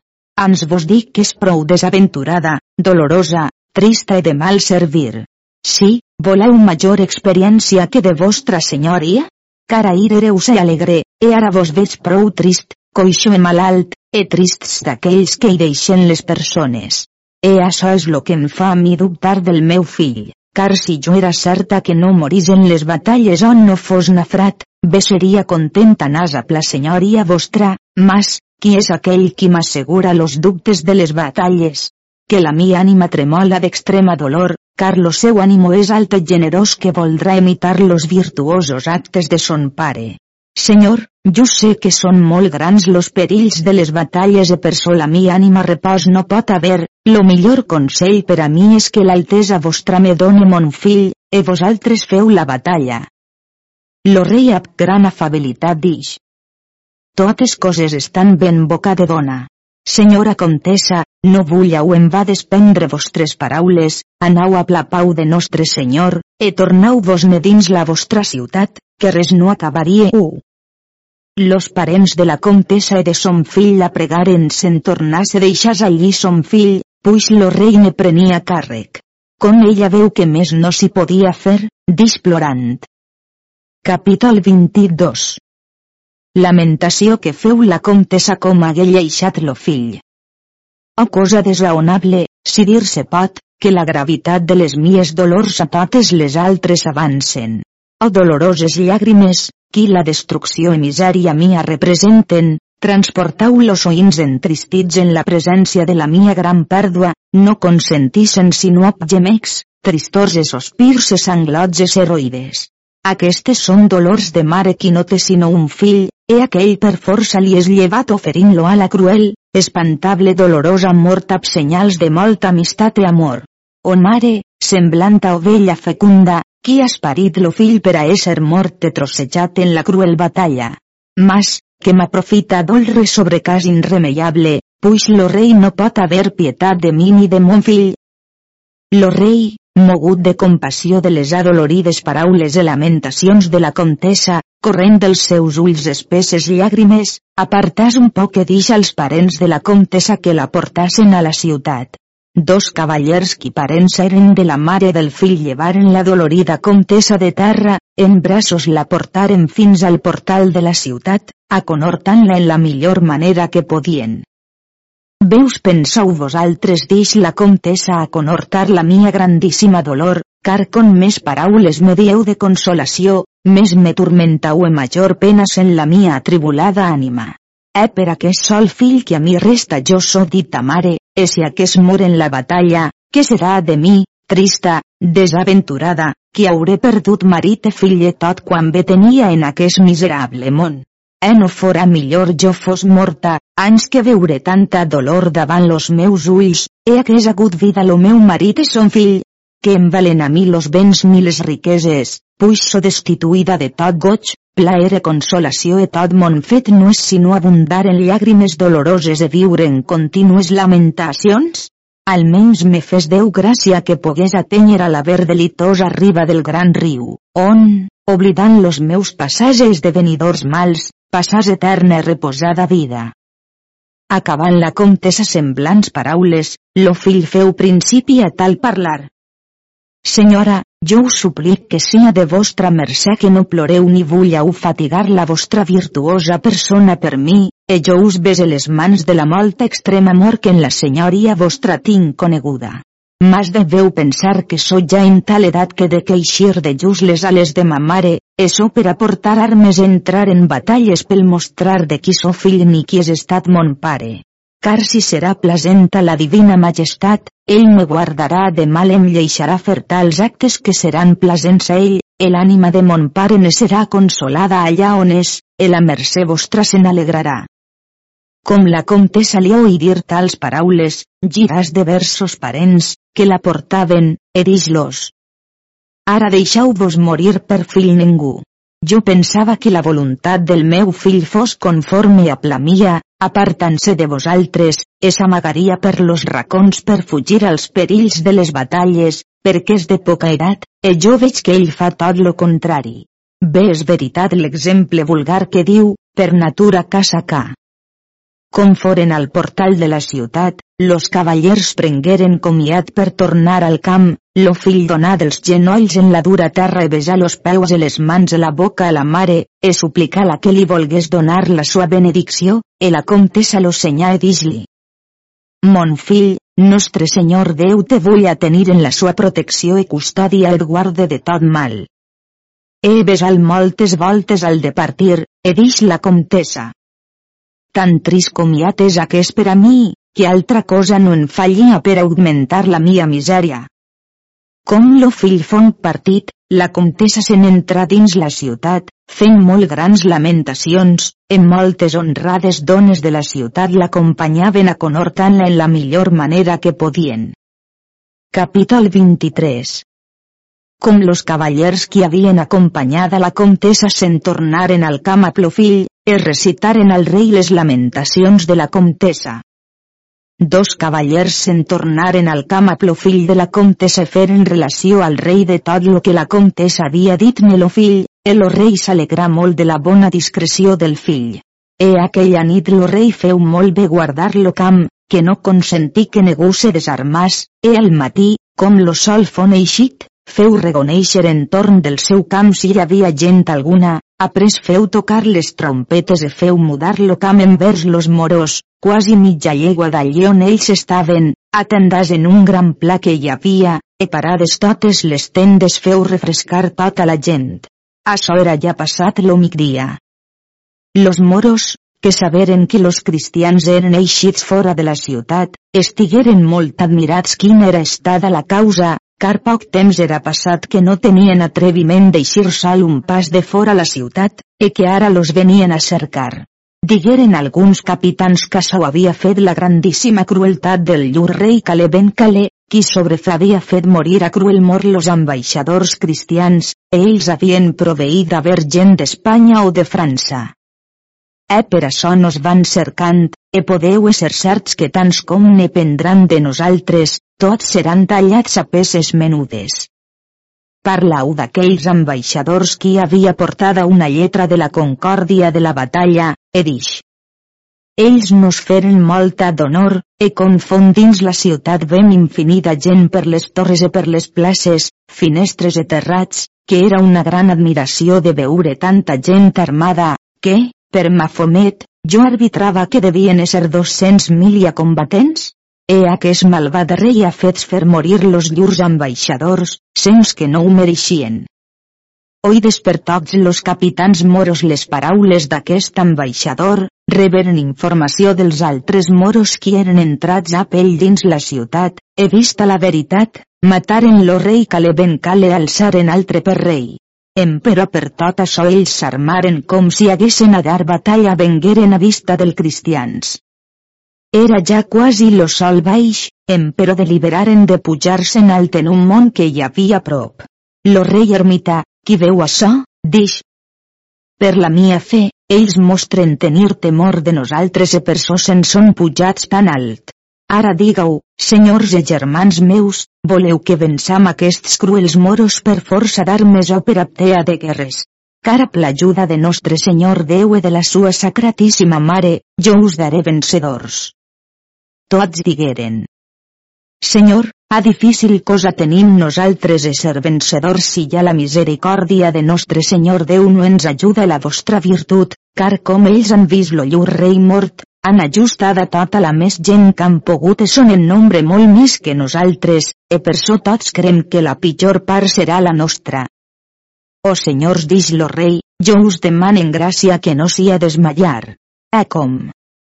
Ans vos dic que és prou desaventurada, dolorosa, trista i de mal servir. Sí, voleu major experiència que de vostra senyoria? Car ahir éreu i alegre, e ara vos veig prou trist, coixo e malalt, e trists d'aquells que hi deixen les persones. E això és lo que em fa a mi dubtar del meu fill car si jo era certa que no morís en les batalles on no fos nafrat, bé seria contenta nasa la senyoria vostra, mas, qui és aquell qui m'assegura los dubtes de les batalles? Que la mi ànima tremola d'extrema dolor, car lo seu ànimo és alt i generós que voldrà imitar los virtuosos actes de son pare. Senyor, jo sé que són molt grans los perills de les batalles e per sola mi ànima repòs no pot haver, lo millor consell per a mi és que l'altesa vostra me done mon fill, e vosaltres feu la batalla. Lo rei amb gran afabilitat dix. Totes coses estan ben boca de dona. Senyora comtessa, no vull au em va desprendre vostres paraules, anau a la pau de nostre senyor, e tornau-vos-ne dins la vostra ciutat, que res no acabaria u. Los parents de la comtessa e de son fill la pregaren se'n tornase deixàs allí son fill, puix lo rei ne prenia càrrec. Com ella veu que més no s'hi podia fer, displorant. Capítol 22 Lamentació que feu la comtessa com hagué lleixat lo fill. O cosa desraonable, si dir-se pot, que la gravitat de les mies dolors a totes les altres avancen. O doloroses llàgrimes, qui la destrucció i misèria mia representen, transportau los oïns entristits en la presència de la mia gran pèrdua, no consentisen sinó gemecs, tristors e sospirs e sanglots e heroides. Aquestes són dolors de mare qui no té sinó un fill, e aquell per força li és llevat oferint-lo a la cruel, espantable dolorosa mort amb senyals de molta amistat e amor. O mare, semblant a ovella fecunda, qui has parit lo fill per a ésser mort trossejat en la cruel batalla. Mas, que m'aprofita dolre sobre cas irremeiable, puix lo rei no pot haver pietat de mi ni de mon fill. Lo rei, mogut de compassió de les adolorides paraules i lamentacions de la comtessa, corrent dels seus ulls espesses llàgrimes, apartàs un poc que dix als parents de la comtessa que la portassen a la ciutat. Dos cavallers qui parents eren de la mare del fill llevaren la dolorida comtessa de terra, en braços la portaren fins al portal de la ciutat, aconhortant-la en la millor manera que podien. Veus pensau vosaltres dix la comtessa a conhortar la mia grandíssima dolor, car con més paraules me dieu de consolació, més me turmentau e major penes en la mia atribulada ànima. Eh per aquest sol fill que a mi resta jo so dita mare, e si aquest mor en la batalla, què serà de mi, trista, desaventurada, qui hauré perdut marit e fill i tot quan ve tenia en aquest miserable món. Eh no fora millor jo fos morta, anys que veure tanta dolor davant los meus ulls, he hagués hagut vida lo meu marit e son fill, que em valen a mi los béns ni les riqueses, puix so destituïda de tot goig, plaer e consolació e tot mon fet no és sinó abundar en llàgrimes doloroses e viure en contínues lamentacions? Almenys me fes Déu gràcia que pogués atènyer a la ver delitosa riba del gran riu, on, oblidant los meus passats e esdevenidors mals, passàs eterna i reposada vida. Acabant la comtessa semblants paraules, lo fill feu principi a tal parlar. Senyora, Jo us suplic que sia de vostra mercè que no ploreu ni vulleu fatigar la vostra virtuosa persona per mi, e jo us bese les mans de la molta extrema amor que en la senyoria vostra tinc coneguda. Mas deveu pensar que so ja en tal edat que de queixir de just les ales de ma mare, eso per aportar armes entrar en batalles pel mostrar de qui so fill ni qui és estat mon pare car si serà plasent a la divina majestat, ell me guardarà de mal em lleixarà fer tals actes que seran plasents a ell, el ànima de mon pare ne serà consolada allà on és, e la mercè vostra se n'alegrarà. Com la comtessa li oi dir tals paraules, giràs de versos parents, que la portaven, erix-los. Ara deixau-vos morir per fill ningú. Jo pensava que la voluntat del meu fill fos conforme a la mia, apartant-se de vosaltres, es amagaria per los racons per fugir als perills de les batalles, perquè és de poca edat, e jo veig que ell fa tot lo contrari. Bé és veritat l'exemple vulgar que diu, per natura casa ca. Com foren al portal de la ciutat, los cavallers prengueren comiat per tornar al camp, lo fill donà dels genolls en la dura terra i besar los peus i les mans a la boca a la mare, e suplicar la que li volgués donar la sua benedicció, e la comtessa lo senyà e dis-li. Mon fill, nostre senyor Déu te vull a tenir en la sua protecció i custòdia et guarde de tot mal. He besat moltes voltes al de partir, e dix la comtessa. Tan trist comiat és aquest per a mi, que altra cosa no en fallia per augmentar la mia misèria. Com lo fill fon partit, la comtessa se n'entrà dins la ciutat, fent molt grans lamentacions, en moltes honrades dones de la ciutat l'acompanyaven aconhortant-la en la millor manera que podien. Capítol 23 Com los cavallers que havien acompanyat a la comtessa se'n tornaren al camp a Plofill, es recitaren al rei les lamentacions de la comtessa. Dos cavallers se'n tornaren al camp a Plofill de la comtessa feren relació al rei de tot lo que la comtessa havia dit lo fill, el rei s'alegrà molt de la bona discreció del fill. E aquella nit lo rei feu molt bé guardar lo camp, que no consentí que ningú se desarmàs, e al matí, com lo sol fon eixit, feu reconèixer entorn del seu camp si hi havia gent alguna, après feu tocar les trompetes e feu mudar lo camp envers los moros, quasi mitja llegua d'allí on ells estaven, atendàs en un gran pla que hi havia, e parades totes les tendes feu refrescar tota la gent. Això era ja passat lo migdia. Los moros, que saberen que los cristians eren eixits fora de la ciutat, estigueren molt admirats quina era estada la causa, car poc temps era passat que no tenien atreviment d'eixir sol un pas de fora la ciutat, e que ara los venien a cercar. Digueren alguns capitans que s'ho havia fet la grandíssima crueltat del llur rei Calé ben Calé, qui havia fet morir a cruel mort los ambaixadors cristians, e ells havien proveït d'haver gent d'Espanya o de França. E per això nos van cercant, e podeu ser certs que tants com ne prendran de nosaltres, tots seran tallats a peces menudes. Parlau d'aquells ambaixadors qui havia portada una lletra de la concòrdia de la batalla, e dix. Ells nos feren molta d'honor, e confondins la ciutat vem infinita gent per les torres e per les places, finestres e terrats, que era una gran admiració de veure tanta gent armada, que, per Mafomet, jo arbitrava que devien ser 200.000 combatents, He aquest malvat rei ha fet fer morir los llurs ambaixadors, sens que no ho mereixien. Oides per tots los capitans moros les paraules d'aquest ambaixador, reberen informació dels altres moros qui eren entrats a pell dins la ciutat, he vista la veritat, mataren lo rei Cale ben Cale alçaren altre per rei. Emperò per tot això ells s'armaren com si haguessin a dar batalla vengueren a vista del cristians. Era ja quasi lo sol baix, em però deliberaren de pujar-se'n alt en un món que hi havia prop. Lo rei ermità, qui veu això, dix. Per la mia fe, ells mostren tenir temor de nosaltres e per so se'n són pujats tan alt. Ara digueu, senyors i germans meus, voleu que vençam aquests cruels moros per força d'armes o per aptea de guerres. Cara l'ajuda de nostre Senyor Déu e de la sua sacratíssima Mare, jo us daré vencedors tots digueren. Senyor, a difícil cosa tenim nosaltres ser vencedors si ja la misericòrdia de nostre Senyor Déu no ens ajuda la vostra virtut, car com ells han vist lo llur rei mort, han ajustat a tota la més gent que han pogut i són en nombre molt més que nosaltres, e per so tots crem que la pitjor part serà la nostra. O senyors dix lo rei, jo us demanen gràcia que no s'hi ha desmallar. Eh com?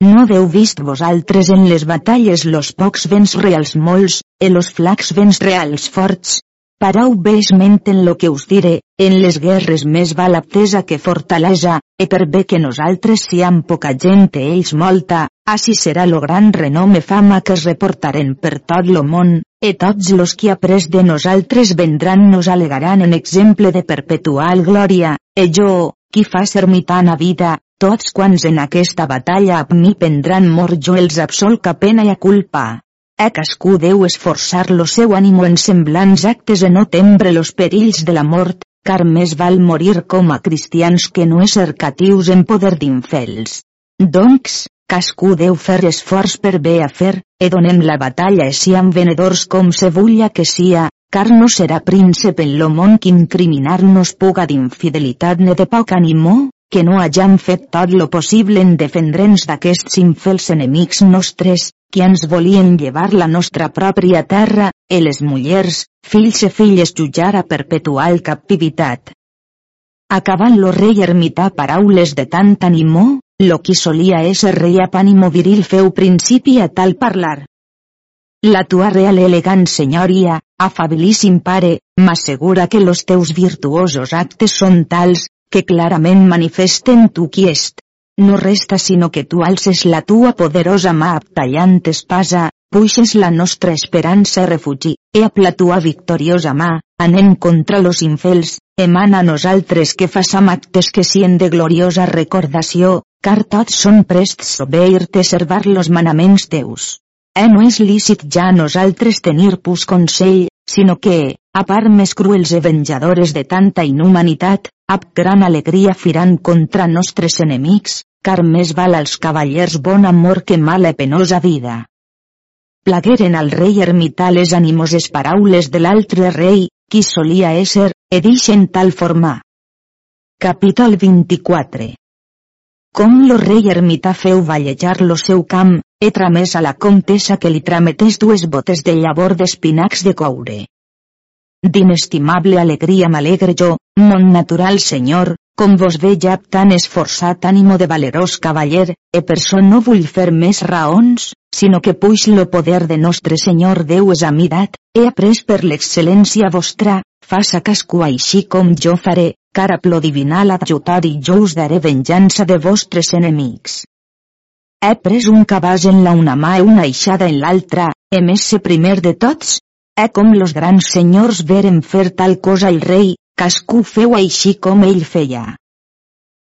No deu vist vosaltres en les batalles los pocs vents reals molts, e los flacs vents reals forts. Parau besment en lo que us diré, en les guerres més val aptesa que fortalesa, e per bé que nosaltres siam poca gent e ells molta, així serà lo gran renome fama que es reportaren per tot lo món, e tots los que après de nosaltres vendran nos alegaran en exemple de perpetual glòria, e jo, qui fa ser mi tan a vida, tots quants en aquesta batalla ab mi prendran mort jo els absolc a pena i a culpa. E cascú deu esforçar lo seu ànimo en semblants actes e no tembre los perills de la mort, car més val morir com a cristians que no ésser catius en poder d'infels. Doncs, cascú deu fer esforç per bé a fer, e donem la batalla e siam venedors com se vulla que sia, car no serà príncep en lo món que incriminar-nos puga d'infidelitat ne de poc ànimo, que no hagam fet tot lo possible en defendre'ns d'aquests infels enemics nostres, que ens volien llevar la nostra pròpia terra, e les mullers, fills i filles jutjar a perpetual captivitat. Acabant lo rei ermità paraules de tant animó, lo qui solia ésser rei a pànimo viril feu principi a tal parlar. La tua real elegant senyoria, afabilíssim pare, m'assegura que los teus virtuosos actes són tals, que clarament manifesten tu qui est. No resta sinó que tu alces la tua poderosa mà tallant espasa, puixes la nostra esperança a refugi, e a la tua victoriosa mà, anent contra los infels, emana a nosaltres que façam actes que sien de gloriosa recordació, car tots són prests obeir-te servar los manaments teus. Eh no és lícit ja a nosaltres tenir pus consell, sinó que, a part més cruels i venjadores de tanta inhumanitat, ab gran alegria firan contra nostres enemics, car més val als cavallers bon amor que mala penosa vida. Plagueren al rei ermità les animoses paraules de l'altre rei, qui solia ésser, e dixen tal forma. Capítol 24 Com lo rei ermità feu vallejar lo seu camp, he tramès a la comtessa que li trametés dues botes de llavor d'espinacs de coure. D'inestimable alegria m'alegre jo, mon natural senyor, com vos veig tan esforçat ànimo de valerós cavaller, e per so no vull fer més raons, sinó que puix lo poder de nostre senyor Déu és amidat, he après per l'excel·lència vostra, faça cascú així com jo faré, car a plo divinal adjutar i jo us daré venjança de vostres enemics. He pres un cabàs en la una mà i una eixada en l'altra, em esse primer de tots, Eh com los grans senyors veren fer tal cosa el rei, cascú feu així com ell feia.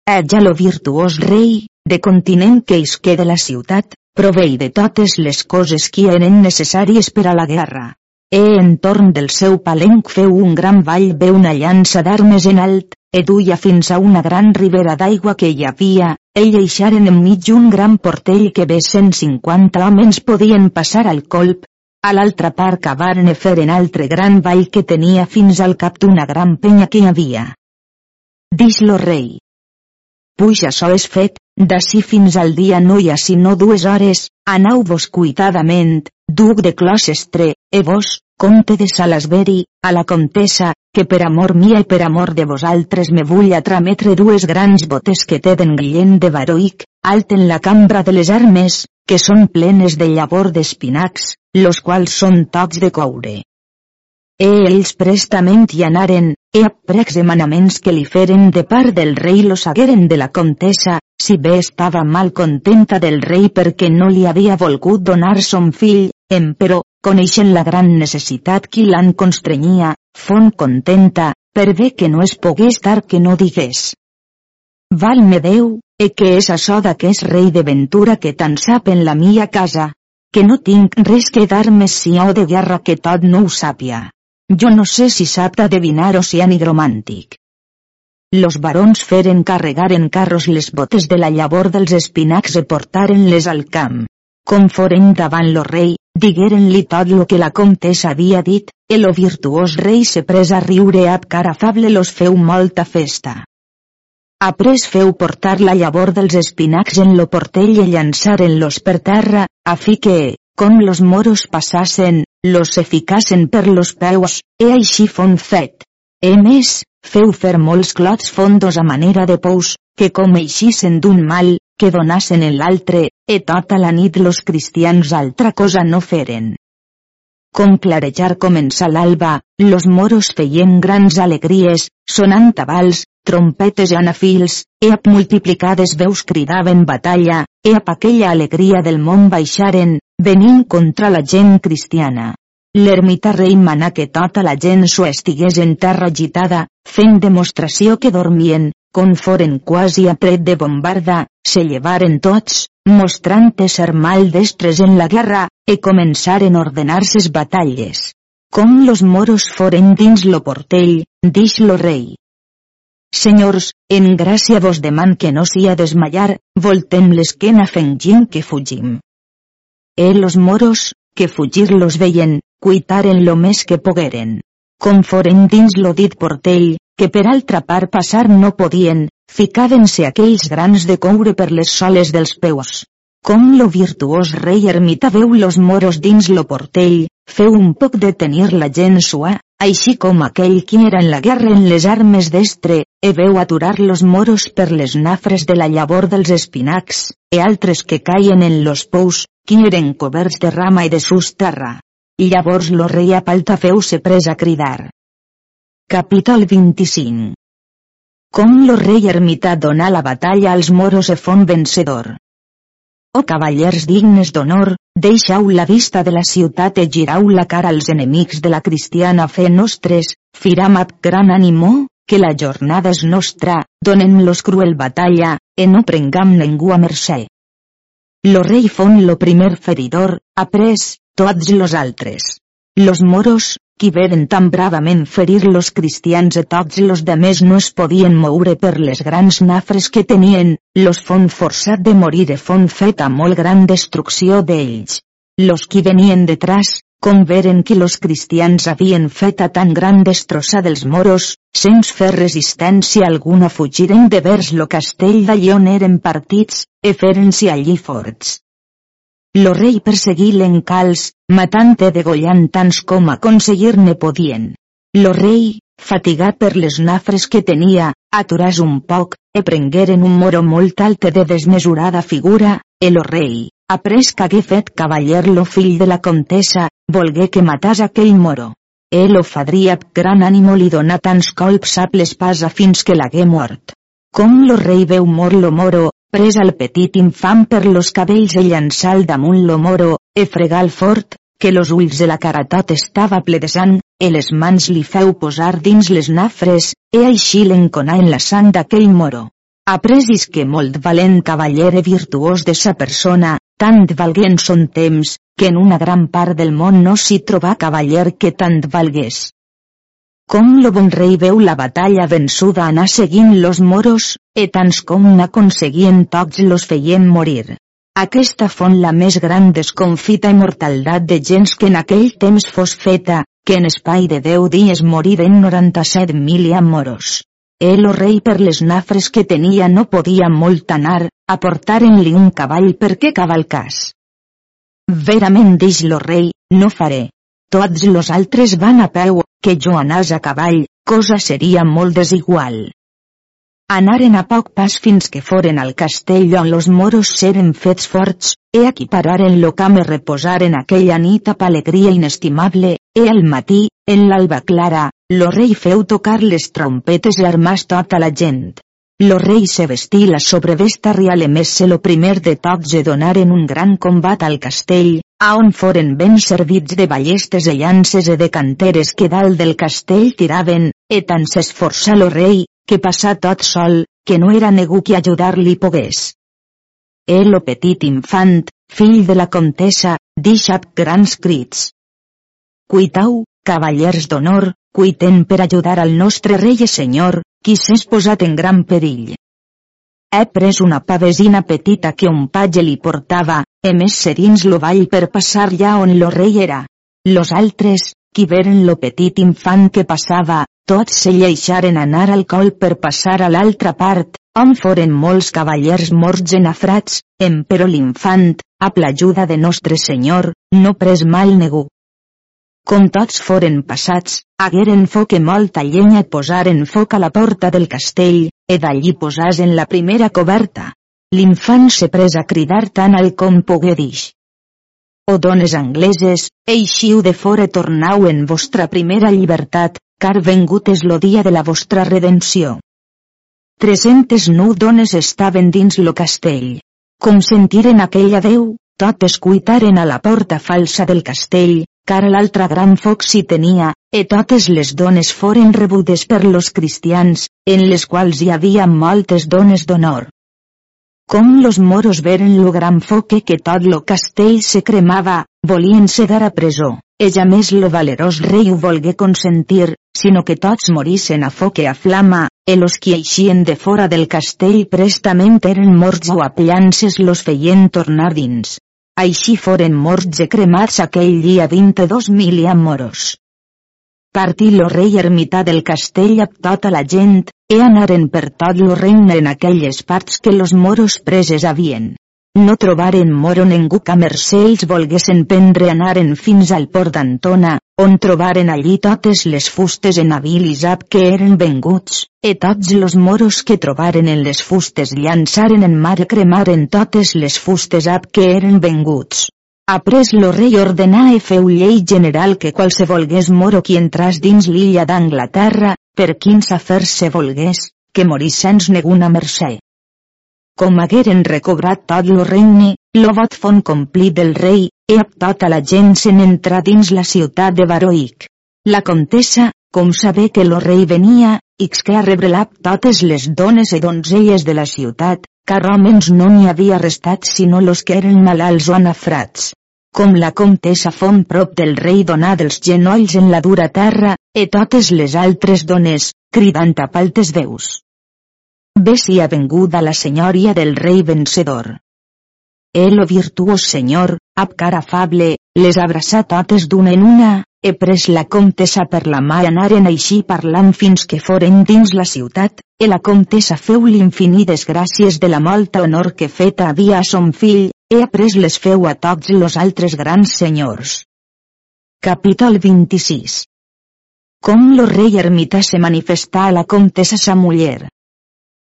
Eh ja lo virtuós rei, de continent que isque de la ciutat, provei de totes les coses que eren necessàries per a la guerra. E entorn del seu palenc feu un gran vall ve una llança d'armes en alt, e duia fins a una gran ribera d'aigua que hi havia, ell eixaren enmig un gran portell que bé 150 homes podien passar al colp, a l'altra part cavaren e feren altre gran vall que tenia fins al cap d'una gran penya que hi havia. Dix lo rei. Puix açò és fet, d'ací fins al dia no hi ha sinó dues hores, anau-vos cuitadament, duc de Closestre, e vos, comte de Salasbury, a la comtessa, que per amor mia i per amor de vosaltres me vull atrametre dues grans botes que tenen Guillem de Baroic, alt en la cambra de les armes, que són plenes de llavor d'espinacs, los quals són tots de coure. E ells prestament hi anaren, e precs de manaments que li feren de part del rei los hagueren de la comtessa, si bé estava mal contenta del rei perquè no li havia volgut donar son fill, però, coneixen la gran necessitat qui l'han constrenyia, fon contenta, per bé que no es pogués estar que no digués. Valme Déu, e que és açò d'aquest rei de ventura que tan sap en la mia casa, que no tinc res que dar més si o de guerra que tot no ho sàpia. Jo no sé si sap d'adevinar o si romàntic. Los barons feren carregar en carros les botes de la llavor dels espinacs i portaren-les al camp. Com foren davant lo rei, digueren-li tot lo que la comtessa havia dit, el virtuós rei se pres a riure ab cara afable los feu molta festa. Après feu portar la llavor dels espinacs en lo portell i llançaren-los per terra, a fi que, com los moros passassen, los se ficassen per los peus, e així fon fet. E més, feu fer molts clots fondos a manera de pous, que com eixissen d'un mal, que donassen en l'altre, e tota la nit los cristians altra cosa no feren. Com clarejar començà l'alba, los moros feien grans alegries, sonant tabals, trompetes i anafils, e ap multiplicades veus cridaven batalla, e ap aquella alegria del món baixaren, venint contra la gent cristiana. L'ermita rei manà que tota la gent s'ho estigués en terra agitada, fent demostració que dormien, com foren quasi a pret de bombarda, se llevaren tots, mostrant ser mal destres en la guerra, e començaren a ordenar-ses batalles. Com los moros foren dins lo portell, dix lo rei. Senyors, en gràcia vos deman que no sia desmayar, voltem l'esquena fengint que fugim. E los moros, que fugir los veien, cuitaren lo més que pogueren. Com foren dins lo dit portell, que per altra part passar no podien, ficaven-se aquells grans de coure per les soles dels peus. Com lo virtuós rei ermita veu los moros dins lo portell, feu un poc de tenir la gent sua, així com aquell qui era en la guerra en les armes d'estre, e veu aturar los moros per les nafres de la llavor dels espinacs, e altres que caien en los pous, qui eren coberts de rama i de sus terra. Llavors lo rei a palta feu se pres a cridar. Capítol 25 Com lo rei ermità donà la batalla als moros e fon vencedor. O cavallers dignes d'honor, deixau la vista de la ciutat e girau la cara als enemics de la cristiana fe nostres, firam ab gran ànimo, que la jornada és nostra, donem-los cruel batalla, e no prengam ningú a mercè. Lo rei fon lo primer feridor, après, tots los altres. Los moros, qui veren tan bravament ferir los cristians e tots los demés no es podien moure per les grans nafres que tenien, los fon forçat de morir e fon feta molt gran destrucció d'ells. Los qui venien detrás, com veren que los cristians havien feta tan gran destrossa dels moros, sense fer resistència alguna fugiren de vers lo castell d'allí on eren partits, e feren-se allí forts. Lo rei perseguí l'encals, matant e degollant tants com aconseguir-ne podien. Lo rei, fatigat per les nafres que tenia, aturàs un poc, e prengueren un moro molt alt de desmesurada figura, e lo rei, après que hagué fet cavaller lo fill de la comtessa, volgué que matàs aquell moro. El lo fadria gran ànimo li donà tants colps a l'espasa fins que l'hagué mort. Com lo rei veu mort lo moro, pres al petit infant per los cabells i llançar damunt lo moro, e fregal fort, que los ulls de la cara tot estava ple de sang, e les mans li feu posar dins les nafres, e així l'enconà en la sang d'aquell moro. Apresis que molt valent cavaller e virtuós de sa persona, tant valgué en son temps, que en una gran part del món no s'hi trobà cavaller que tant valgués. Com lo bon rei veu la batalla vençuda anar seguint los moros, e tants com n'aconseguien tots los feien morir. Aquesta font la més gran desconfita i mortaldat de gens que en aquell temps fos feta, que en espai de deu dies moriren 97.000 moros. El o rei per les nafres que tenia no podia molt anar, aportaren-li un cavall perquè cavalcàs. Verament dix lo rei, no faré. Tots los altres van a peu, que jo anàs a cavall, cosa seria molt desigual. Anaren a poc pas fins que foren al castell on los moros seren fets forts, e aquí pararen lo camp e reposaren aquella nit amb alegria inestimable, e al matí, en l'alba clara, lo rei feu tocar les trompetes i armàs tota la gent. Lo rei se vestí la sobrevesta real emesse lo primer de tots e donaren un gran combat al castell, a on foren ben servits de ballestes e llances e de canteres que dalt del castell tiraven, e tant s'esforçà lo rei, que passà tot sol, que no era ningú qui ajudar-li pogués. El lo petit infant, fill de la comtessa, deixat grans crits. Cuitau, cavallers d'honor, cuiten per ajudar al nostre rei i senyor, qui s'és posat en gran perill. He pres una pavesina petita que un patge li portava, e més serins lo vall per passar ja on lo rei era. Los altres, qui veren lo petit infant que passava, tots se lleixaren anar al col per passar a l'altra part, on foren molts cavallers morts en afrats, em però l'infant, a l'ajuda de Nostre Senyor, no pres mal negu. Com tots foren passats, hagueren foc e molta llenya posaren foc a la porta del castell, e d'allí posasen la primera coberta. L'infant se pres a cridar tant al com pogué dix. O dones angleses, eixiu de fora tornau en vostra primera llibertat, car vengut és lo dia de la vostra redenció. 309 dones estaven dins lo castell. Com sentiren aquella Déu, totes cuitaren a la porta falsa del castell, car l'altre gran foc s'hi tenia, e totes les dones foren rebudes per los cristians, en les quals hi havia moltes dones d'honor. Com los moros veren lo gran foque que tot lo castell se cremava, volien ser dar a presó, ella més lo valerós rei ho volgué consentir, sinó que tots morissen a foc i a flama, e los qui eixien de fora del castell prestament eren morts o a los feien tornar dins. Així foren morts e cremats aquell dia 22.000 moros. Partí lo rei ermità del castell amb tota la gent, e anaren per tot lo regne en aquelles parts que los moros preses havien. No trobaren moro ningú que mercè ells volguessin prendre anaren fins al port d'Antona, on trobaren allí totes les fustes en habilisat que eren venguts, e tots los moros que trobaren en les fustes llançaren en mar e cremaren totes les fustes ab que eren venguts. Après lo rei ordenà e feu llei general que qualse volgués moro qui entràs dins l'illa d'Anglaterra, per quins afers se volgués, que morís sens neguna mercè. Com hagueren recobrat tot lo regne, lo vot fon complit del rei, e a tota la gent se'n entrà dins la ciutat de Baroic. La contessa, com sabé que lo rei venia, que a rebrelap totes les dones e donzelles de la ciutat, car homes no n'hi havia restat sinó los que eren malalts o anafrats. Com la comtessa fon prop del rei donà dels genolls en la dura terra, e totes les altres dones, cridant a paltes veus. Bé si ha venguda la senyoria del rei vencedor. El o virtuós senyor, ab cara afable, les abraçà totes d'una en una, e pres la comtessa per la mà anaren així parlant fins que foren dins la ciutat, e la comtessa feu l'infinides gràcies de la molta honor que feta havia a son fill, he après les feu a tots los altres grans senyors. Capítol 26 Com lo rei ermità se manifestà a la comtessa sa muller.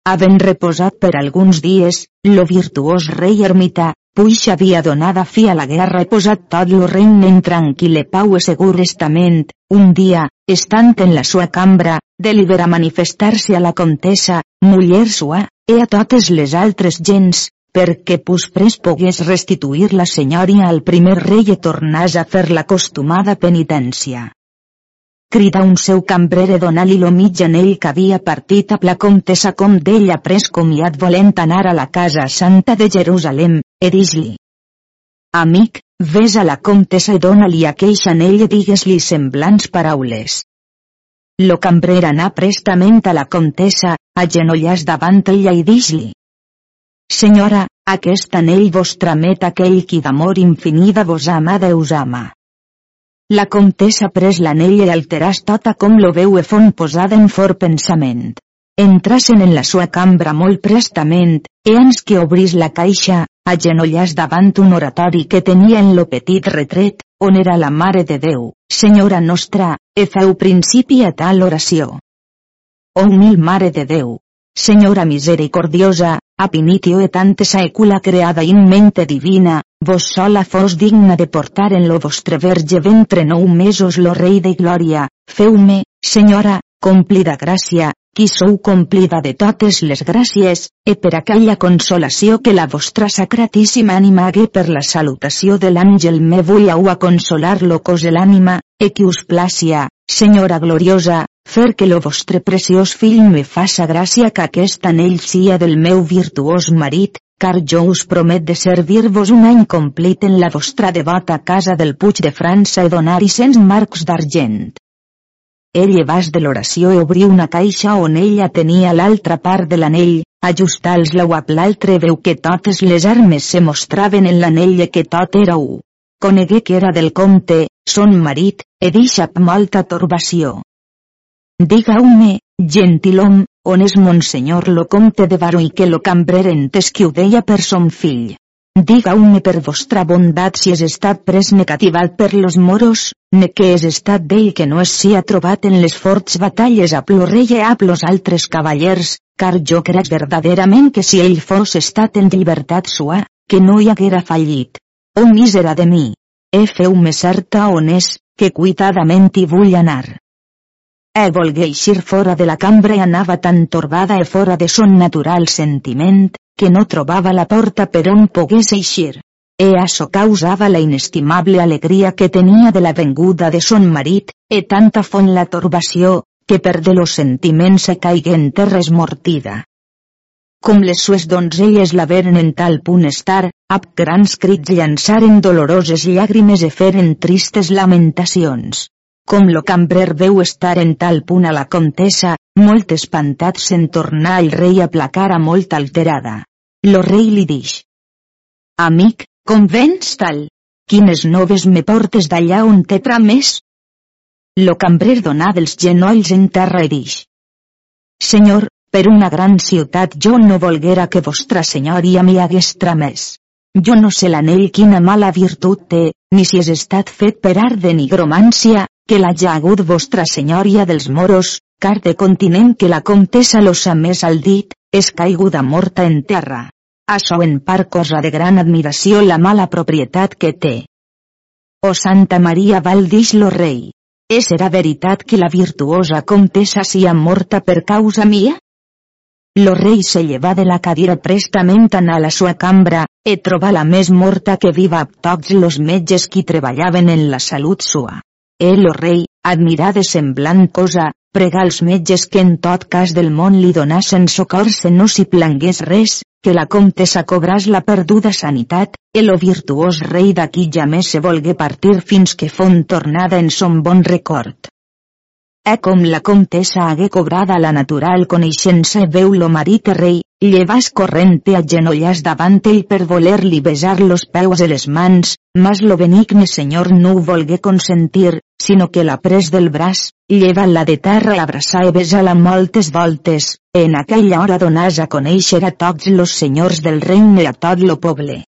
Havent reposat per alguns dies, lo virtuós rei ermità, puix havia donada fi a la guerra i posat tot lo regne en tranquil·le pau e segur estament, un dia, estant en la sua cambra, delibera manifestar-se a la comtessa, muller sua, e a totes les altres gens, perquè Puspres pogués restituir la senyoria al primer rei i tornàs a fer l'acostumada penitència. Crida un seu cambrere donar-li lo mig anell que havia partit a la comtessa com d'ella pres comiat volent anar a la casa santa de Jerusalem, e dis-li. Amic, ves a la comtessa i dona-li aqueix anell i digues-li semblants paraules. Lo cambrer anà prestament a la comtessa, agenollàs davant ella i dis-li. Senyora, aquest anell vos tramet aquell qui d'amor infinida vos ama Deus ama. La comtessa pres l'anell i alteràs tota com lo veu e fon posada en fort pensament. Entrasen en la sua cambra molt prestament, e ans que obrís la caixa, agenollàs davant un oratori que tenia en lo petit retret, on era la Mare de Déu, Senyora nostra, e feu principi a tal oració. Oh mil Mare de Déu, Senyora misericordiosa, apinitio et ante saecula creada in mente divina, vos sola fos digna de portar en lo vostre verge ventre nou mesos lo rei de glòria, feu-me, senyora, complida gràcia, qui sou complida de totes les gràcies, e per aquella consolació que la vostra sacratíssima ànima hagué per la salutació de l'àngel me vull a consolar lo cos l'ànima, e qui us plàcia, senyora gloriosa, fer que lo vostre preciós fill me faça gràcia que aquest anell sia del meu virtuós marit, car jo us promet de servir-vos un any complit en la vostra devota casa del Puig de França i donar-hi cent marcs d'argent. Ell llevàs de l'oració i obrí una caixa on ella tenia l'altra part de l'anell, ajustals la guap l'altre veu que totes les armes se mostraven en l'anell que tot era u. Conegué que era del comte, son marit, e deixa molta torbació. Diga-me, gentilom, on és monsenyor lo comte de Baró i que lo cambrer entes que ho deia per son fill. Diga-me per vostra bondat si és estat pres negativat per los moros, ne que és estat d'ell que no es ha trobat en les forts batalles a rei i a plos altres cavallers, car jo crec verdaderament que si ell fos estat en llibertat sua, que no hi haguera fallit. Oh mísera de mi! E feu-me certa on és, que cuitadament hi vull anar. E volgué eixir fora de la cambra i anava tan torbada e fora de son natural sentiment, que no trobava la porta per on pogués eixir. E això causava la inestimable alegria que tenia de la venguda de son marit, e tanta font la torbació, que per de los sentiments se caigué en terra esmortida. Com les sues donzelles la veren en tal punt estar, ab grans crits llançaren doloroses llàgrimes e feren tristes lamentacions. Com lo cambrer veu estar en tal punt a la comtessa, molt espantat se'n tornà el rei a placar a molt alterada. Lo rei li dix. Amic, com vens tal? Quines noves me portes d'allà on te trames? Lo cambrer donà dels genolls en terra i dix. Senyor, per una gran ciutat jo no volguera que vostra senyoria m'hi hagués tramès. Jo no sé l'anell quina mala virtut té, ni si és estat fet per art de nigromància, que l'ha hagut vostra senyoria dels moros, car de continent que la comtessa los ha més al dit, és caiguda morta en terra. Això en part cosa de gran admiració la mala propietat que té. O Santa Maria val dix lo rei. És era veritat que la virtuosa comtessa sia morta per causa mia? Lo rei se lleva de la cadira prestament a la sua cambra, e troba la més morta que viva tots los metges qui treballaven en la salut sua. El o rei, admirar de semblant cosa, pregar als metges que en tot cas del món li donassen socors se no s'hi plangués res, que la comtessa cobràs la perduda sanitat, el virtuós rei d'aquí ja més se volgué partir fins que fon tornada en son bon record. E com la comtessa hagué cobrada la natural coneixença veu lo marit rei, llevàs corrente a genollars davant ell per voler-li besar los peus i les mans, mas lo benigne senyor no ho volgué consentir, sinó que la pres del braç, lleva-la de terra abraçar i besar-la moltes voltes, en aquella hora donàs a conèixer a tots los senyors del regne a tot lo poble.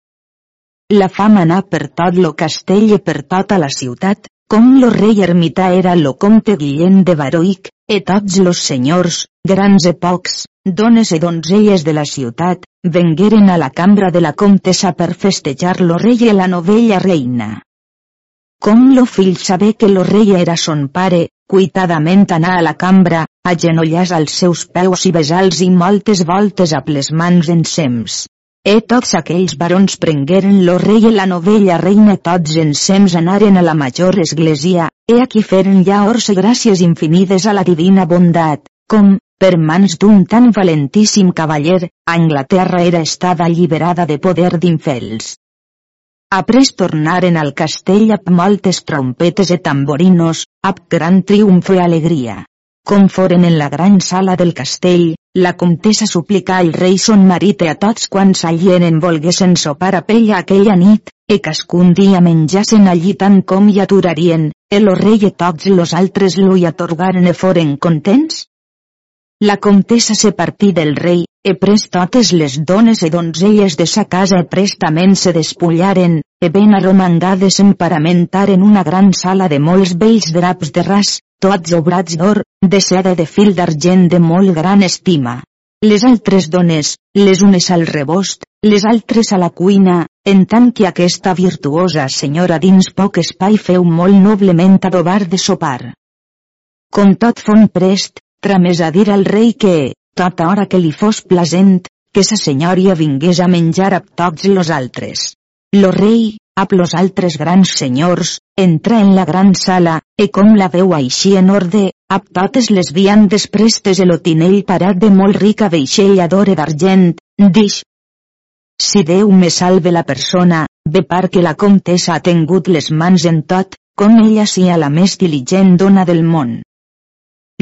La fama anà per tot lo castell i per tota la ciutat, com lo rei ermità era lo comte Guillem de Baroic, e tots los senyors, grans e pocs, dones e donzelles de la ciutat, vengueren a la cambra de la comtessa per festejar lo rei e la novella reina. Com lo fill sabé que lo rei era son pare, cuitadament anà a la cambra, agenollars als seus peus i besals i moltes voltes a ples mans ensems. E tots aquells barons prengueren lo rei i la novella reina tots ensems anaren a la major església, e aquí feren ja ors i gràcies infinides a la divina bondat, com, per mans d'un tan valentíssim cavaller, Anglaterra era estada alliberada de poder d'infels. Après tornaren al castell amb moltes trompetes e tamborinos, amb gran triomf i alegria. Com foren en la gran sala del castell, la comtessa suplicà al rei son marit a tots quants allien volguessin sopar a pella aquella nit, e cascun dia menjassen allí tant com hi aturarien, el rei i tots los altres lo hi atorgaren e foren contents? La comtessa se partí del rei, e pres totes les dones e donzelles de sa casa e prestament se despullaren, e ben arromangades en paramentar en una gran sala de molts vells draps de ras, tots obrats d'or, de seda de fil d'argent de molt gran estima. Les altres dones, les unes al rebost, les altres a la cuina, en tant que aquesta virtuosa senyora dins poc espai feu molt noblement adobar de sopar. Com tot fon prest, tramés a dir al rei que, tota hora que li fos plasent, que sa senyoria vingués a menjar a tots los altres. Lo rei, amb los altres grans senyors, entra en la gran sala, e com la veu així en orde, amb totes les viandes prestes el tinell parat de molt rica veixella d'ore d'argent, dix. Si Déu me salve la persona, ve que la comtessa ha tingut les mans en tot, com ella sia la més diligent dona del món.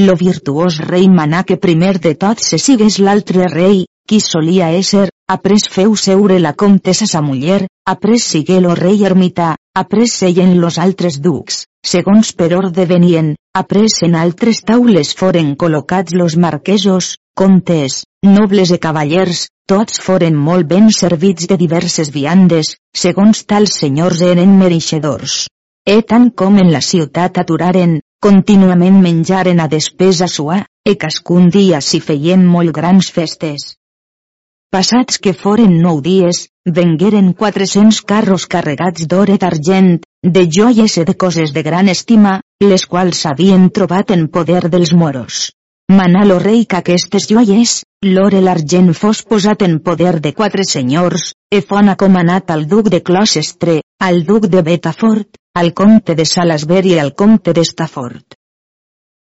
Lo virtuós rei manà que primer de tot se sigues l'altre rei, qui solia ésser, après feu seure la comtessa sa muller, après sigué lo rei ermità, après seien los altres ducs, segons per orde venien, après en altres taules foren col·locats los marquesos, comtes, nobles i cavallers, tots foren molt ben servits de diverses viandes, segons tals senyors eren mereixedors. E tant com en la ciutat aturaren, contínuament menjaren a despesa sua, e cascun dia s'hi feien molt grans festes. Passats que foren nou dies, vengueren 400 carros carregats d'or i d'argent, de joies i de coses de gran estima, les quals s'havien trobat en poder dels moros. Manà lo rei que aquestes joies, l'or i l'argent fos posat en poder de quatre senyors, e fon acomanat al duc de Closestre, al duc de Betafort, al comte de Salasbury i al comte de Stafford.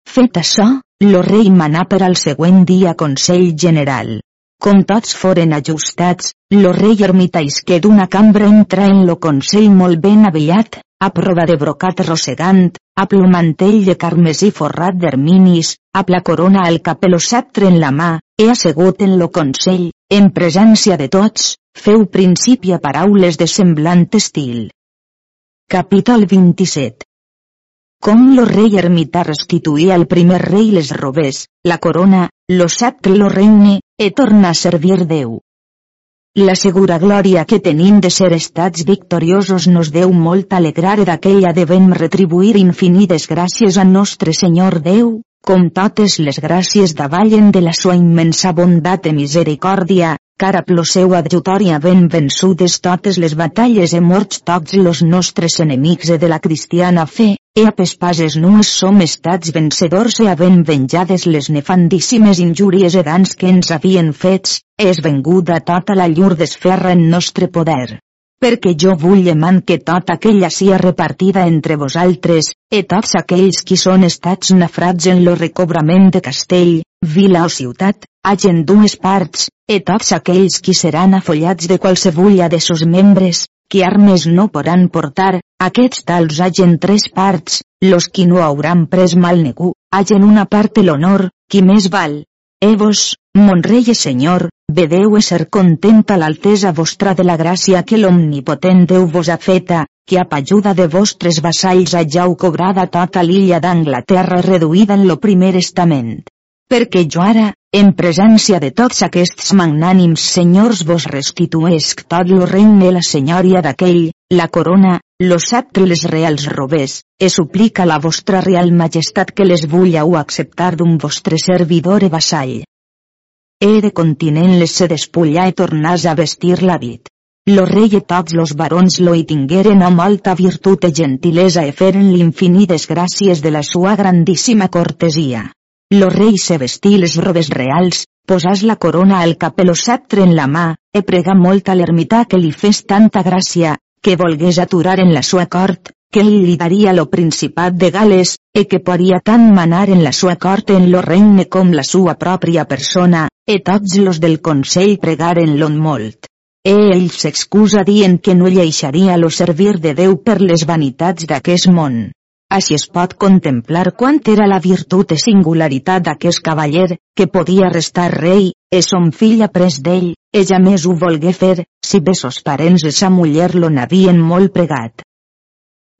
Fet això, lo rei manà per al següent dia Consell General. Com tots foren ajustats, lo rei ermitaisque d'una cambra entra en lo consell molt ben avellat, a prova de brocat rossegant, a plumantell de carmesí forrat d'erminis, a la corona al capello sceptre en la mà, he assegut en lo consell, en presència de tots, feu principi a paraules de semblant estil. Capítol 27 com lo rei ermità restituïa al primer rei les robes, la corona, lo sceptre lo regne, e torna a servir Déu. La segura glòria que tenim de ser estats victoriosos nos deu molt alegrar d'aquella devem retribuir infinides gràcies a nostre Senyor Déu, com totes les gràcies davallen de la sua immensa bondat i misericòrdia, cara plo seu adjutori ben vençudes totes les batalles e morts tots los nostres enemics de la cristiana fe, E a pespases nues som estats vencedors e havent venjades les nefandíssimes injúries e dans que ens havien fets, és venguda tota la llur d'esferra en nostre poder. Perquè jo vull eman que tota aquella sia repartida entre vosaltres, e tots aquells qui són estats nafrats en lo recobrament de castell, vila o ciutat, hagen dues parts, e tots aquells qui seran afollats de qualsevulla de sos membres, que armes no podran portar, aquests tals hagen tres parts, los qui no hauran pres mal negu, hagen una part l'honor, qui més val. Evos, mon rei i senyor, vedeu ser contenta l'altesa vostra de la gràcia que l'omnipotent Déu vos ha feta, que a ajuda de vostres vassalls hageu cobrada tota l'illa d'Anglaterra reduïda en lo primer estament perquè jo ara, en presència de tots aquests magnànims senyors vos restituesc tot lo regne la senyoria d'aquell, la corona, los sceptre les reals robers, e suplica la vostra real majestat que les vulleu acceptar d'un vostre servidor e vassall. He de continent les se despullar e tornàs a vestir l'habit. Lo rei e tots los barons lo hi tingueren amb alta virtut e gentilesa e feren l'infinides gràcies de la sua grandíssima cortesia. Lo rei se vestí les robes reals, posàs la corona al cap sceptre en la mà, e prega molt a l'ermità que li fes tanta gràcia, que volgués aturar en la sua cort, que ell li daria lo principat de Gales, e que podria tant manar en la sua cort en lo regne com la sua pròpria persona, e tots los del consell pregaren-lo molt. E ell s'excusa dient que no lleixaria lo servir de Déu per les vanitats d'aquest món. Així es pot contemplar quant era la virtut i singularitat d'aquest cavaller, que podia restar rei, e son fill après d'ell, e ja més ho volgué fer, si bé sos parents de sa muller lo n'havien molt pregat.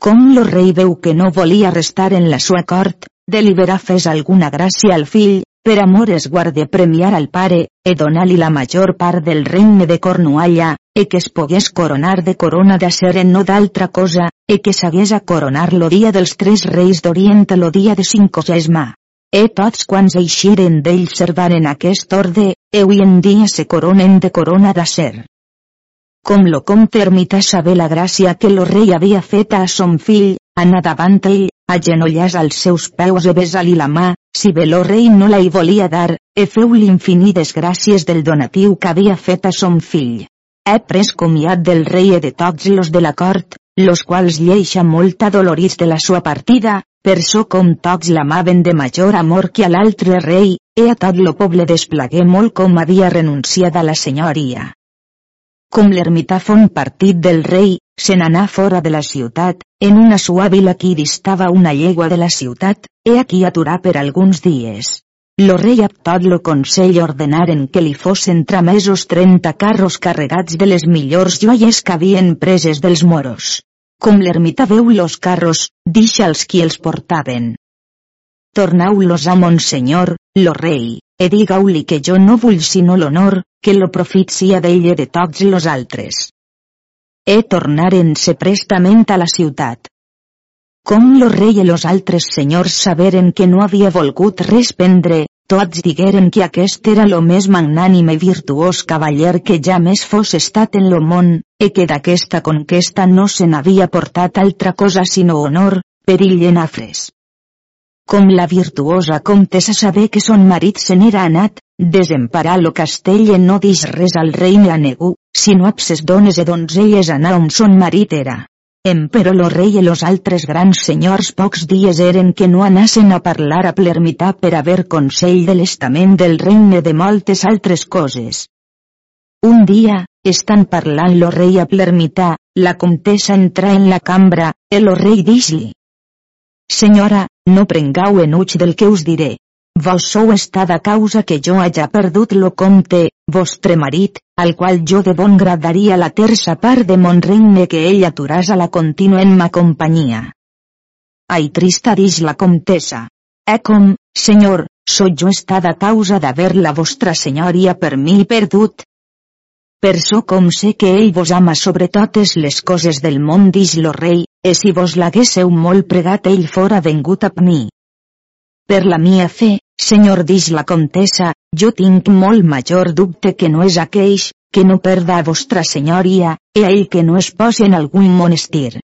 Com lo rei veu que no volia restar en la sua cort, deliberà fes alguna gràcia al fill, per amor es guarde premiar al pare, e donar-li la major part del regne de Cornualla, e que es pogués coronar de corona d'acer en no d'altra cosa, e que s'hagués a coronar lo dia dels tres reis d'Orient lo dia de cinquagesma. E tots quants eixiren d'ell servaren aquest orde, e avui en dia se coronen de corona d'acer. Com lo comte ermità saber la gràcia que lo rei havia feta a son fill, anà davant ell, agenollàs als seus peus e besa-li la mà, si bé lo rei no la hi volia dar, e feu-li infinides gràcies del donatiu que havia fet a son fill. He pres comiat del rei e de tots los de la cort, los quals lleixa molt adolorits de la sua partida, per so com tots l'amaven de major amor que a l'altre rei, e a tot lo poble desplagué molt com havia renunciat a la senyoria. Com l'ermità fon partit del rei, se n'anà fora de la ciutat, en una sua vila qui distava una llegua de la ciutat, e aquí aturà per alguns dies. lo rei a tot lo consell ordenaren que li fossin tramesos 30 carros carregats de les millors joies que havien preses dels moros. Com l'ermita veu los carros, deixa els qui els portaven. Tornau-los a Monsenyor, lo rei, e digau-li que jo no vull sinó l'honor, que lo profit sia d'ell de tots los altres. E tornaren-se prestament a la ciutat. Com lo rei i los altres senyors saberen que no havia volgut res prendre, tots digueren que aquest era lo més magnànim i virtuós cavaller que ja més fos estat en lo món, e que d'aquesta conquesta no se n'havia portat altra cosa sinó honor, perill en afres. Com la virtuosa comtessa saber que son marit se n'era anat, desemparar lo castell i no dix res al rei ni a negu, sinó abses dones e donzelles anar on son marit era. Emperò lo rei i los altres grans senyors pocs dies eren que no anassen a parlar a plermità per haver consell de l'estament del regne de moltes altres coses. Un dia, estan parlant lo rei a plermità, la comtessa entra en la cambra, el lo rei dix-li. Senyora, no prengau enuig del que us diré. Vos sou estada causa que jo haja perdut lo compte, vostre marit, al qual jo de bon gradaria la terça part de mon regne que ell aturàs a la contínua en ma companyia. Ai trista dix la comtessa. E com, senyor, sóc jo estada causa d'haver la vostra senyoria per mi perdut, per so com sé que ell vos ama sobre totes les coses del món dix lo rei, e si vos l'haguésseu molt pregat ell fora vengut a mi. Per la mia fe, senyor dix la comtessa, jo tinc molt major dubte que no és aqueix, que no perda a vostra senyoria, e ell que no es posi en algun monestir.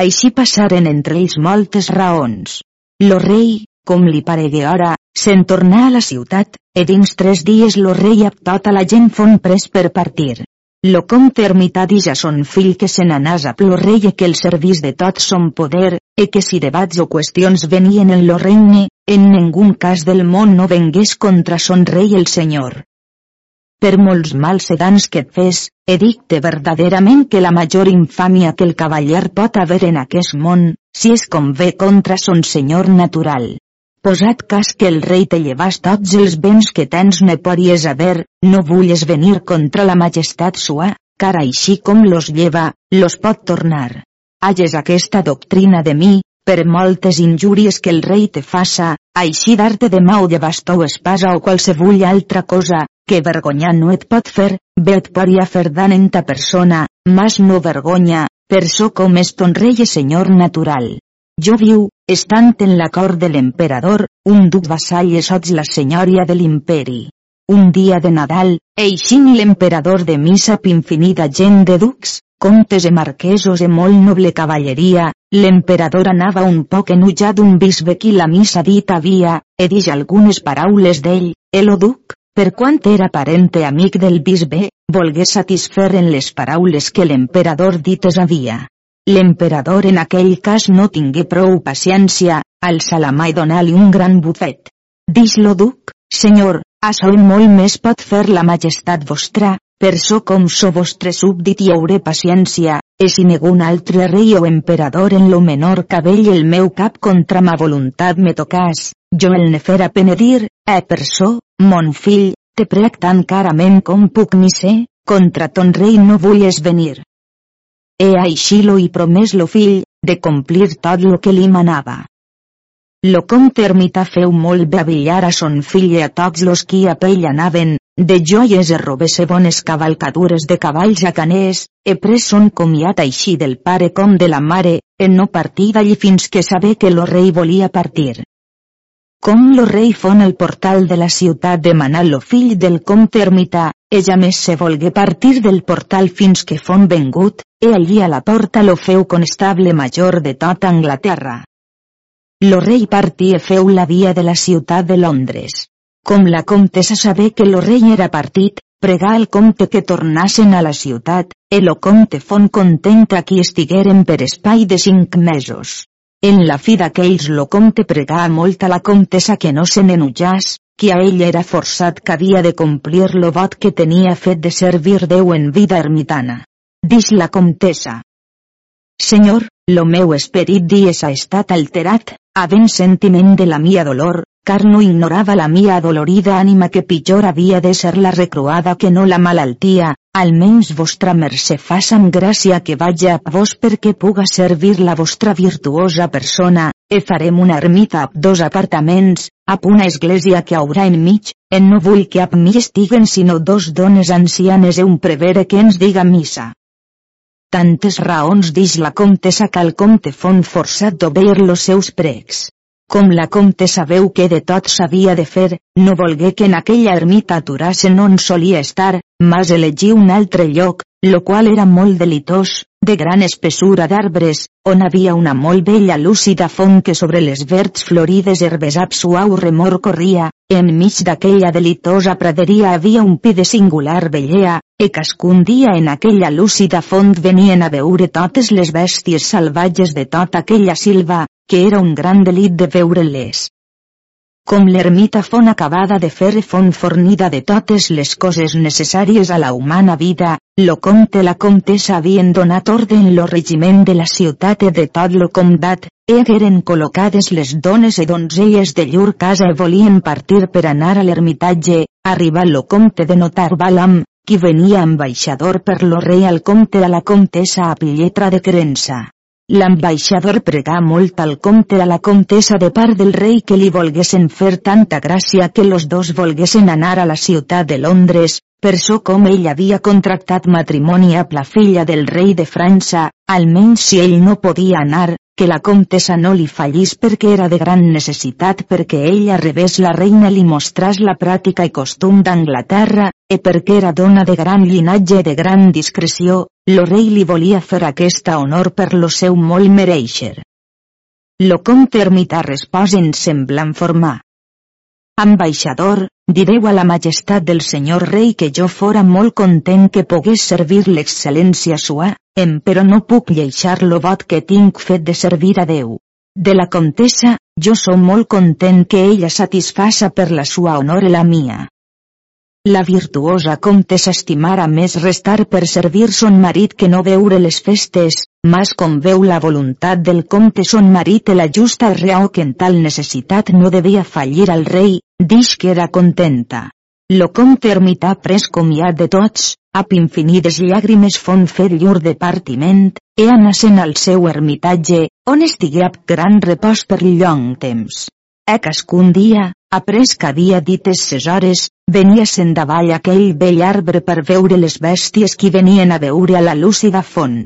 Així passaren entre ells moltes raons. Lo rei, com li paregué ara, se'n tornà a la ciutat, e dins tres dies lo rei a tota la gent fon pres per partir. Lo comte ermità dix a son fill que se n'anàs a lo rei e que el servís de tot son poder, e que si debats o qüestions venien en lo regne, en ningun cas del món no vengués contra son rei el senyor. Per molts mals sedans que et fes, edicte verdaderament que la major infàmia que el cavaller pot haver en aquest món, si es convé contra son senyor natural, Posat cas que el rei te llevas tots els béns que tens ne podries haver, no vulles venir contra la majestat sua, car així com los lleva, los pot tornar. Hages aquesta doctrina de mi, per moltes injúries que el rei te faça, així dar-te de o de bastó o espasa o qualsevull altra cosa, que vergonya no et pot fer, bé et podria fer dan en ta persona, mas no vergonya, per so com és ton rei i senyor natural. Jo viu, estant en la cort de l'emperador, un duc vassall és sots la senyoria de l'imperi. Un dia de Nadal, eixint l'emperador de missa infinida gent de ducs, comtes e marquesos e molt noble cavalleria, l'emperador anava un poc enutjat d'un bisbe qui la missa dit havia, e dix algunes paraules d'ell, el duc, per quant era parente amic del bisbe, volgué satisfer en les paraules que l'emperador dites havia. L'emperador en aquell cas no tingué prou paciència, alça la mà i donar-li un gran bufet. Dix-lo duc, senyor, açò molt més pot fer la majestat vostra, per so com so vostre súbdit i hauré paciència, e si negun altre rei o emperador en lo menor cabell el meu cap contra ma voluntat me tocàs, jo el ne fer a penedir, e per so, mon fill, te prec tan carament com puc mi ser, contra ton rei no vulles venir. He així lo i promès lo fill, de complir tot lo que li manava. Lo comte ermita feu molt bevillar a son fill i a tots los qui a pell anaven, de joies e robese bones cavalcadures de cavalls a caners, e pres son comiat així del pare com de la mare, en no partir d'allí fins que saber que lo rei volia partir. Com lo rei fon el portal de la ciutat demanà lo fill del comte ermità, ella més se volgué partir del portal fins que fon vengut, e allí a la porta lo feu constable major de tota Anglaterra. Lo rei partí e feu la via de la ciutat de Londres. Com la comtessa sabé que lo rei era partit, pregà al comte que tornassen a la ciutat, e lo comte fon content a qui estigueren per espai de cinc mesos. En la fi d'aquells lo comte pregà molt a la comtessa que no se n'enutjàs, que a ell era forçat que havia de complir lo vot que tenia fet de servir Déu en vida ermitana. Dix la comtessa. Senyor, lo meu esperit dies ha estat alterat, havent sentiment de la mia dolor, car no ignorava la mia adolorida ànima que pitjor havia de ser la recruada que no la malaltia, almenys vostra mercè faça'm gràcia que vaja a vos perquè puga servir la vostra virtuosa persona, e farem una ermita amb dos apartaments, amb una església que haurà enmig, en no vull que amb mi estiguen sinó dos dones ancianes e un prevere que ens diga missa. Tantes raons dix la comtessa que el comte fon forçat d'obeir los seus pregs. Com la comtessa veu que de tot s'havia de fer, no volgué que en aquella ermita aturassen on solia estar, mas elegí un altre lloc, lo qual era molt delitós, de gran espessura d'arbres, on havia una molt bella lúcida font que sobre les verds florides herbes ab suau remor corria, enmig d'aquella delitosa praderia havia un pi de singular bellea, e cascun dia en aquella lúcida font venien a veure totes les bèsties salvatges de tota aquella silva, que era un gran delit de veure-les. Com l'ermita font acabada de fer font fornida de totes les coses necessàries a la humana vida, lo comte la comtessa havien donat ordre lo regiment de la ciutat i de tot lo comdat, eren col·locades les dones i donzelles de llur casa i volien partir per anar a l'ermitatge, arriba lo comte de notar Balam, qui venia ambaixador per lo rei al comte a la comtessa a pilletra de creença. L'ambaixador pregà molt al comte a la comtessa de part del rei que li volguessin fer tanta gràcia que los dos volguessin anar a la ciutat de Londres, per so com ell havia contractat matrimoni amb la filla del rei de França, almenys si ell no podia anar, que la comtessa no li fallís perquè era de gran necessitat perquè ella rebés la reina li mostràs la pràctica i costum d'Anglaterra, e perquè era dona de gran llinatge de gran discreció, lo rei li volia fer aquesta honor per lo seu molt mereixer. Lo comte ermità respòs en semblant formar. Ambaixador, direu a la majestat del senyor rei que jo fora molt content que pogués servir l'excel·lència sua, em però no puc lleixar lo vot que tinc fet de servir a Déu. De la comtessa, jo som molt content que ella satisfaça per la sua honor la mia. La virtuosa comtessa estimara més restar per servir son marit que no veure les festes, mas com veu la voluntat del comte son marit i la justa raó que en tal necessitat no devia fallir al rei, dix que era contenta. Lo comte ermità pres comiat de tots, ap infinides llàgrimes fon fer llur departiment, e anasen al seu ermitatge, on estigué ap gran repòs per llong temps. E cascun dia, après que havia dites ses hores, venia se'n davall aquell vell arbre per veure les bèsties qui venien a veure a la lúcida font.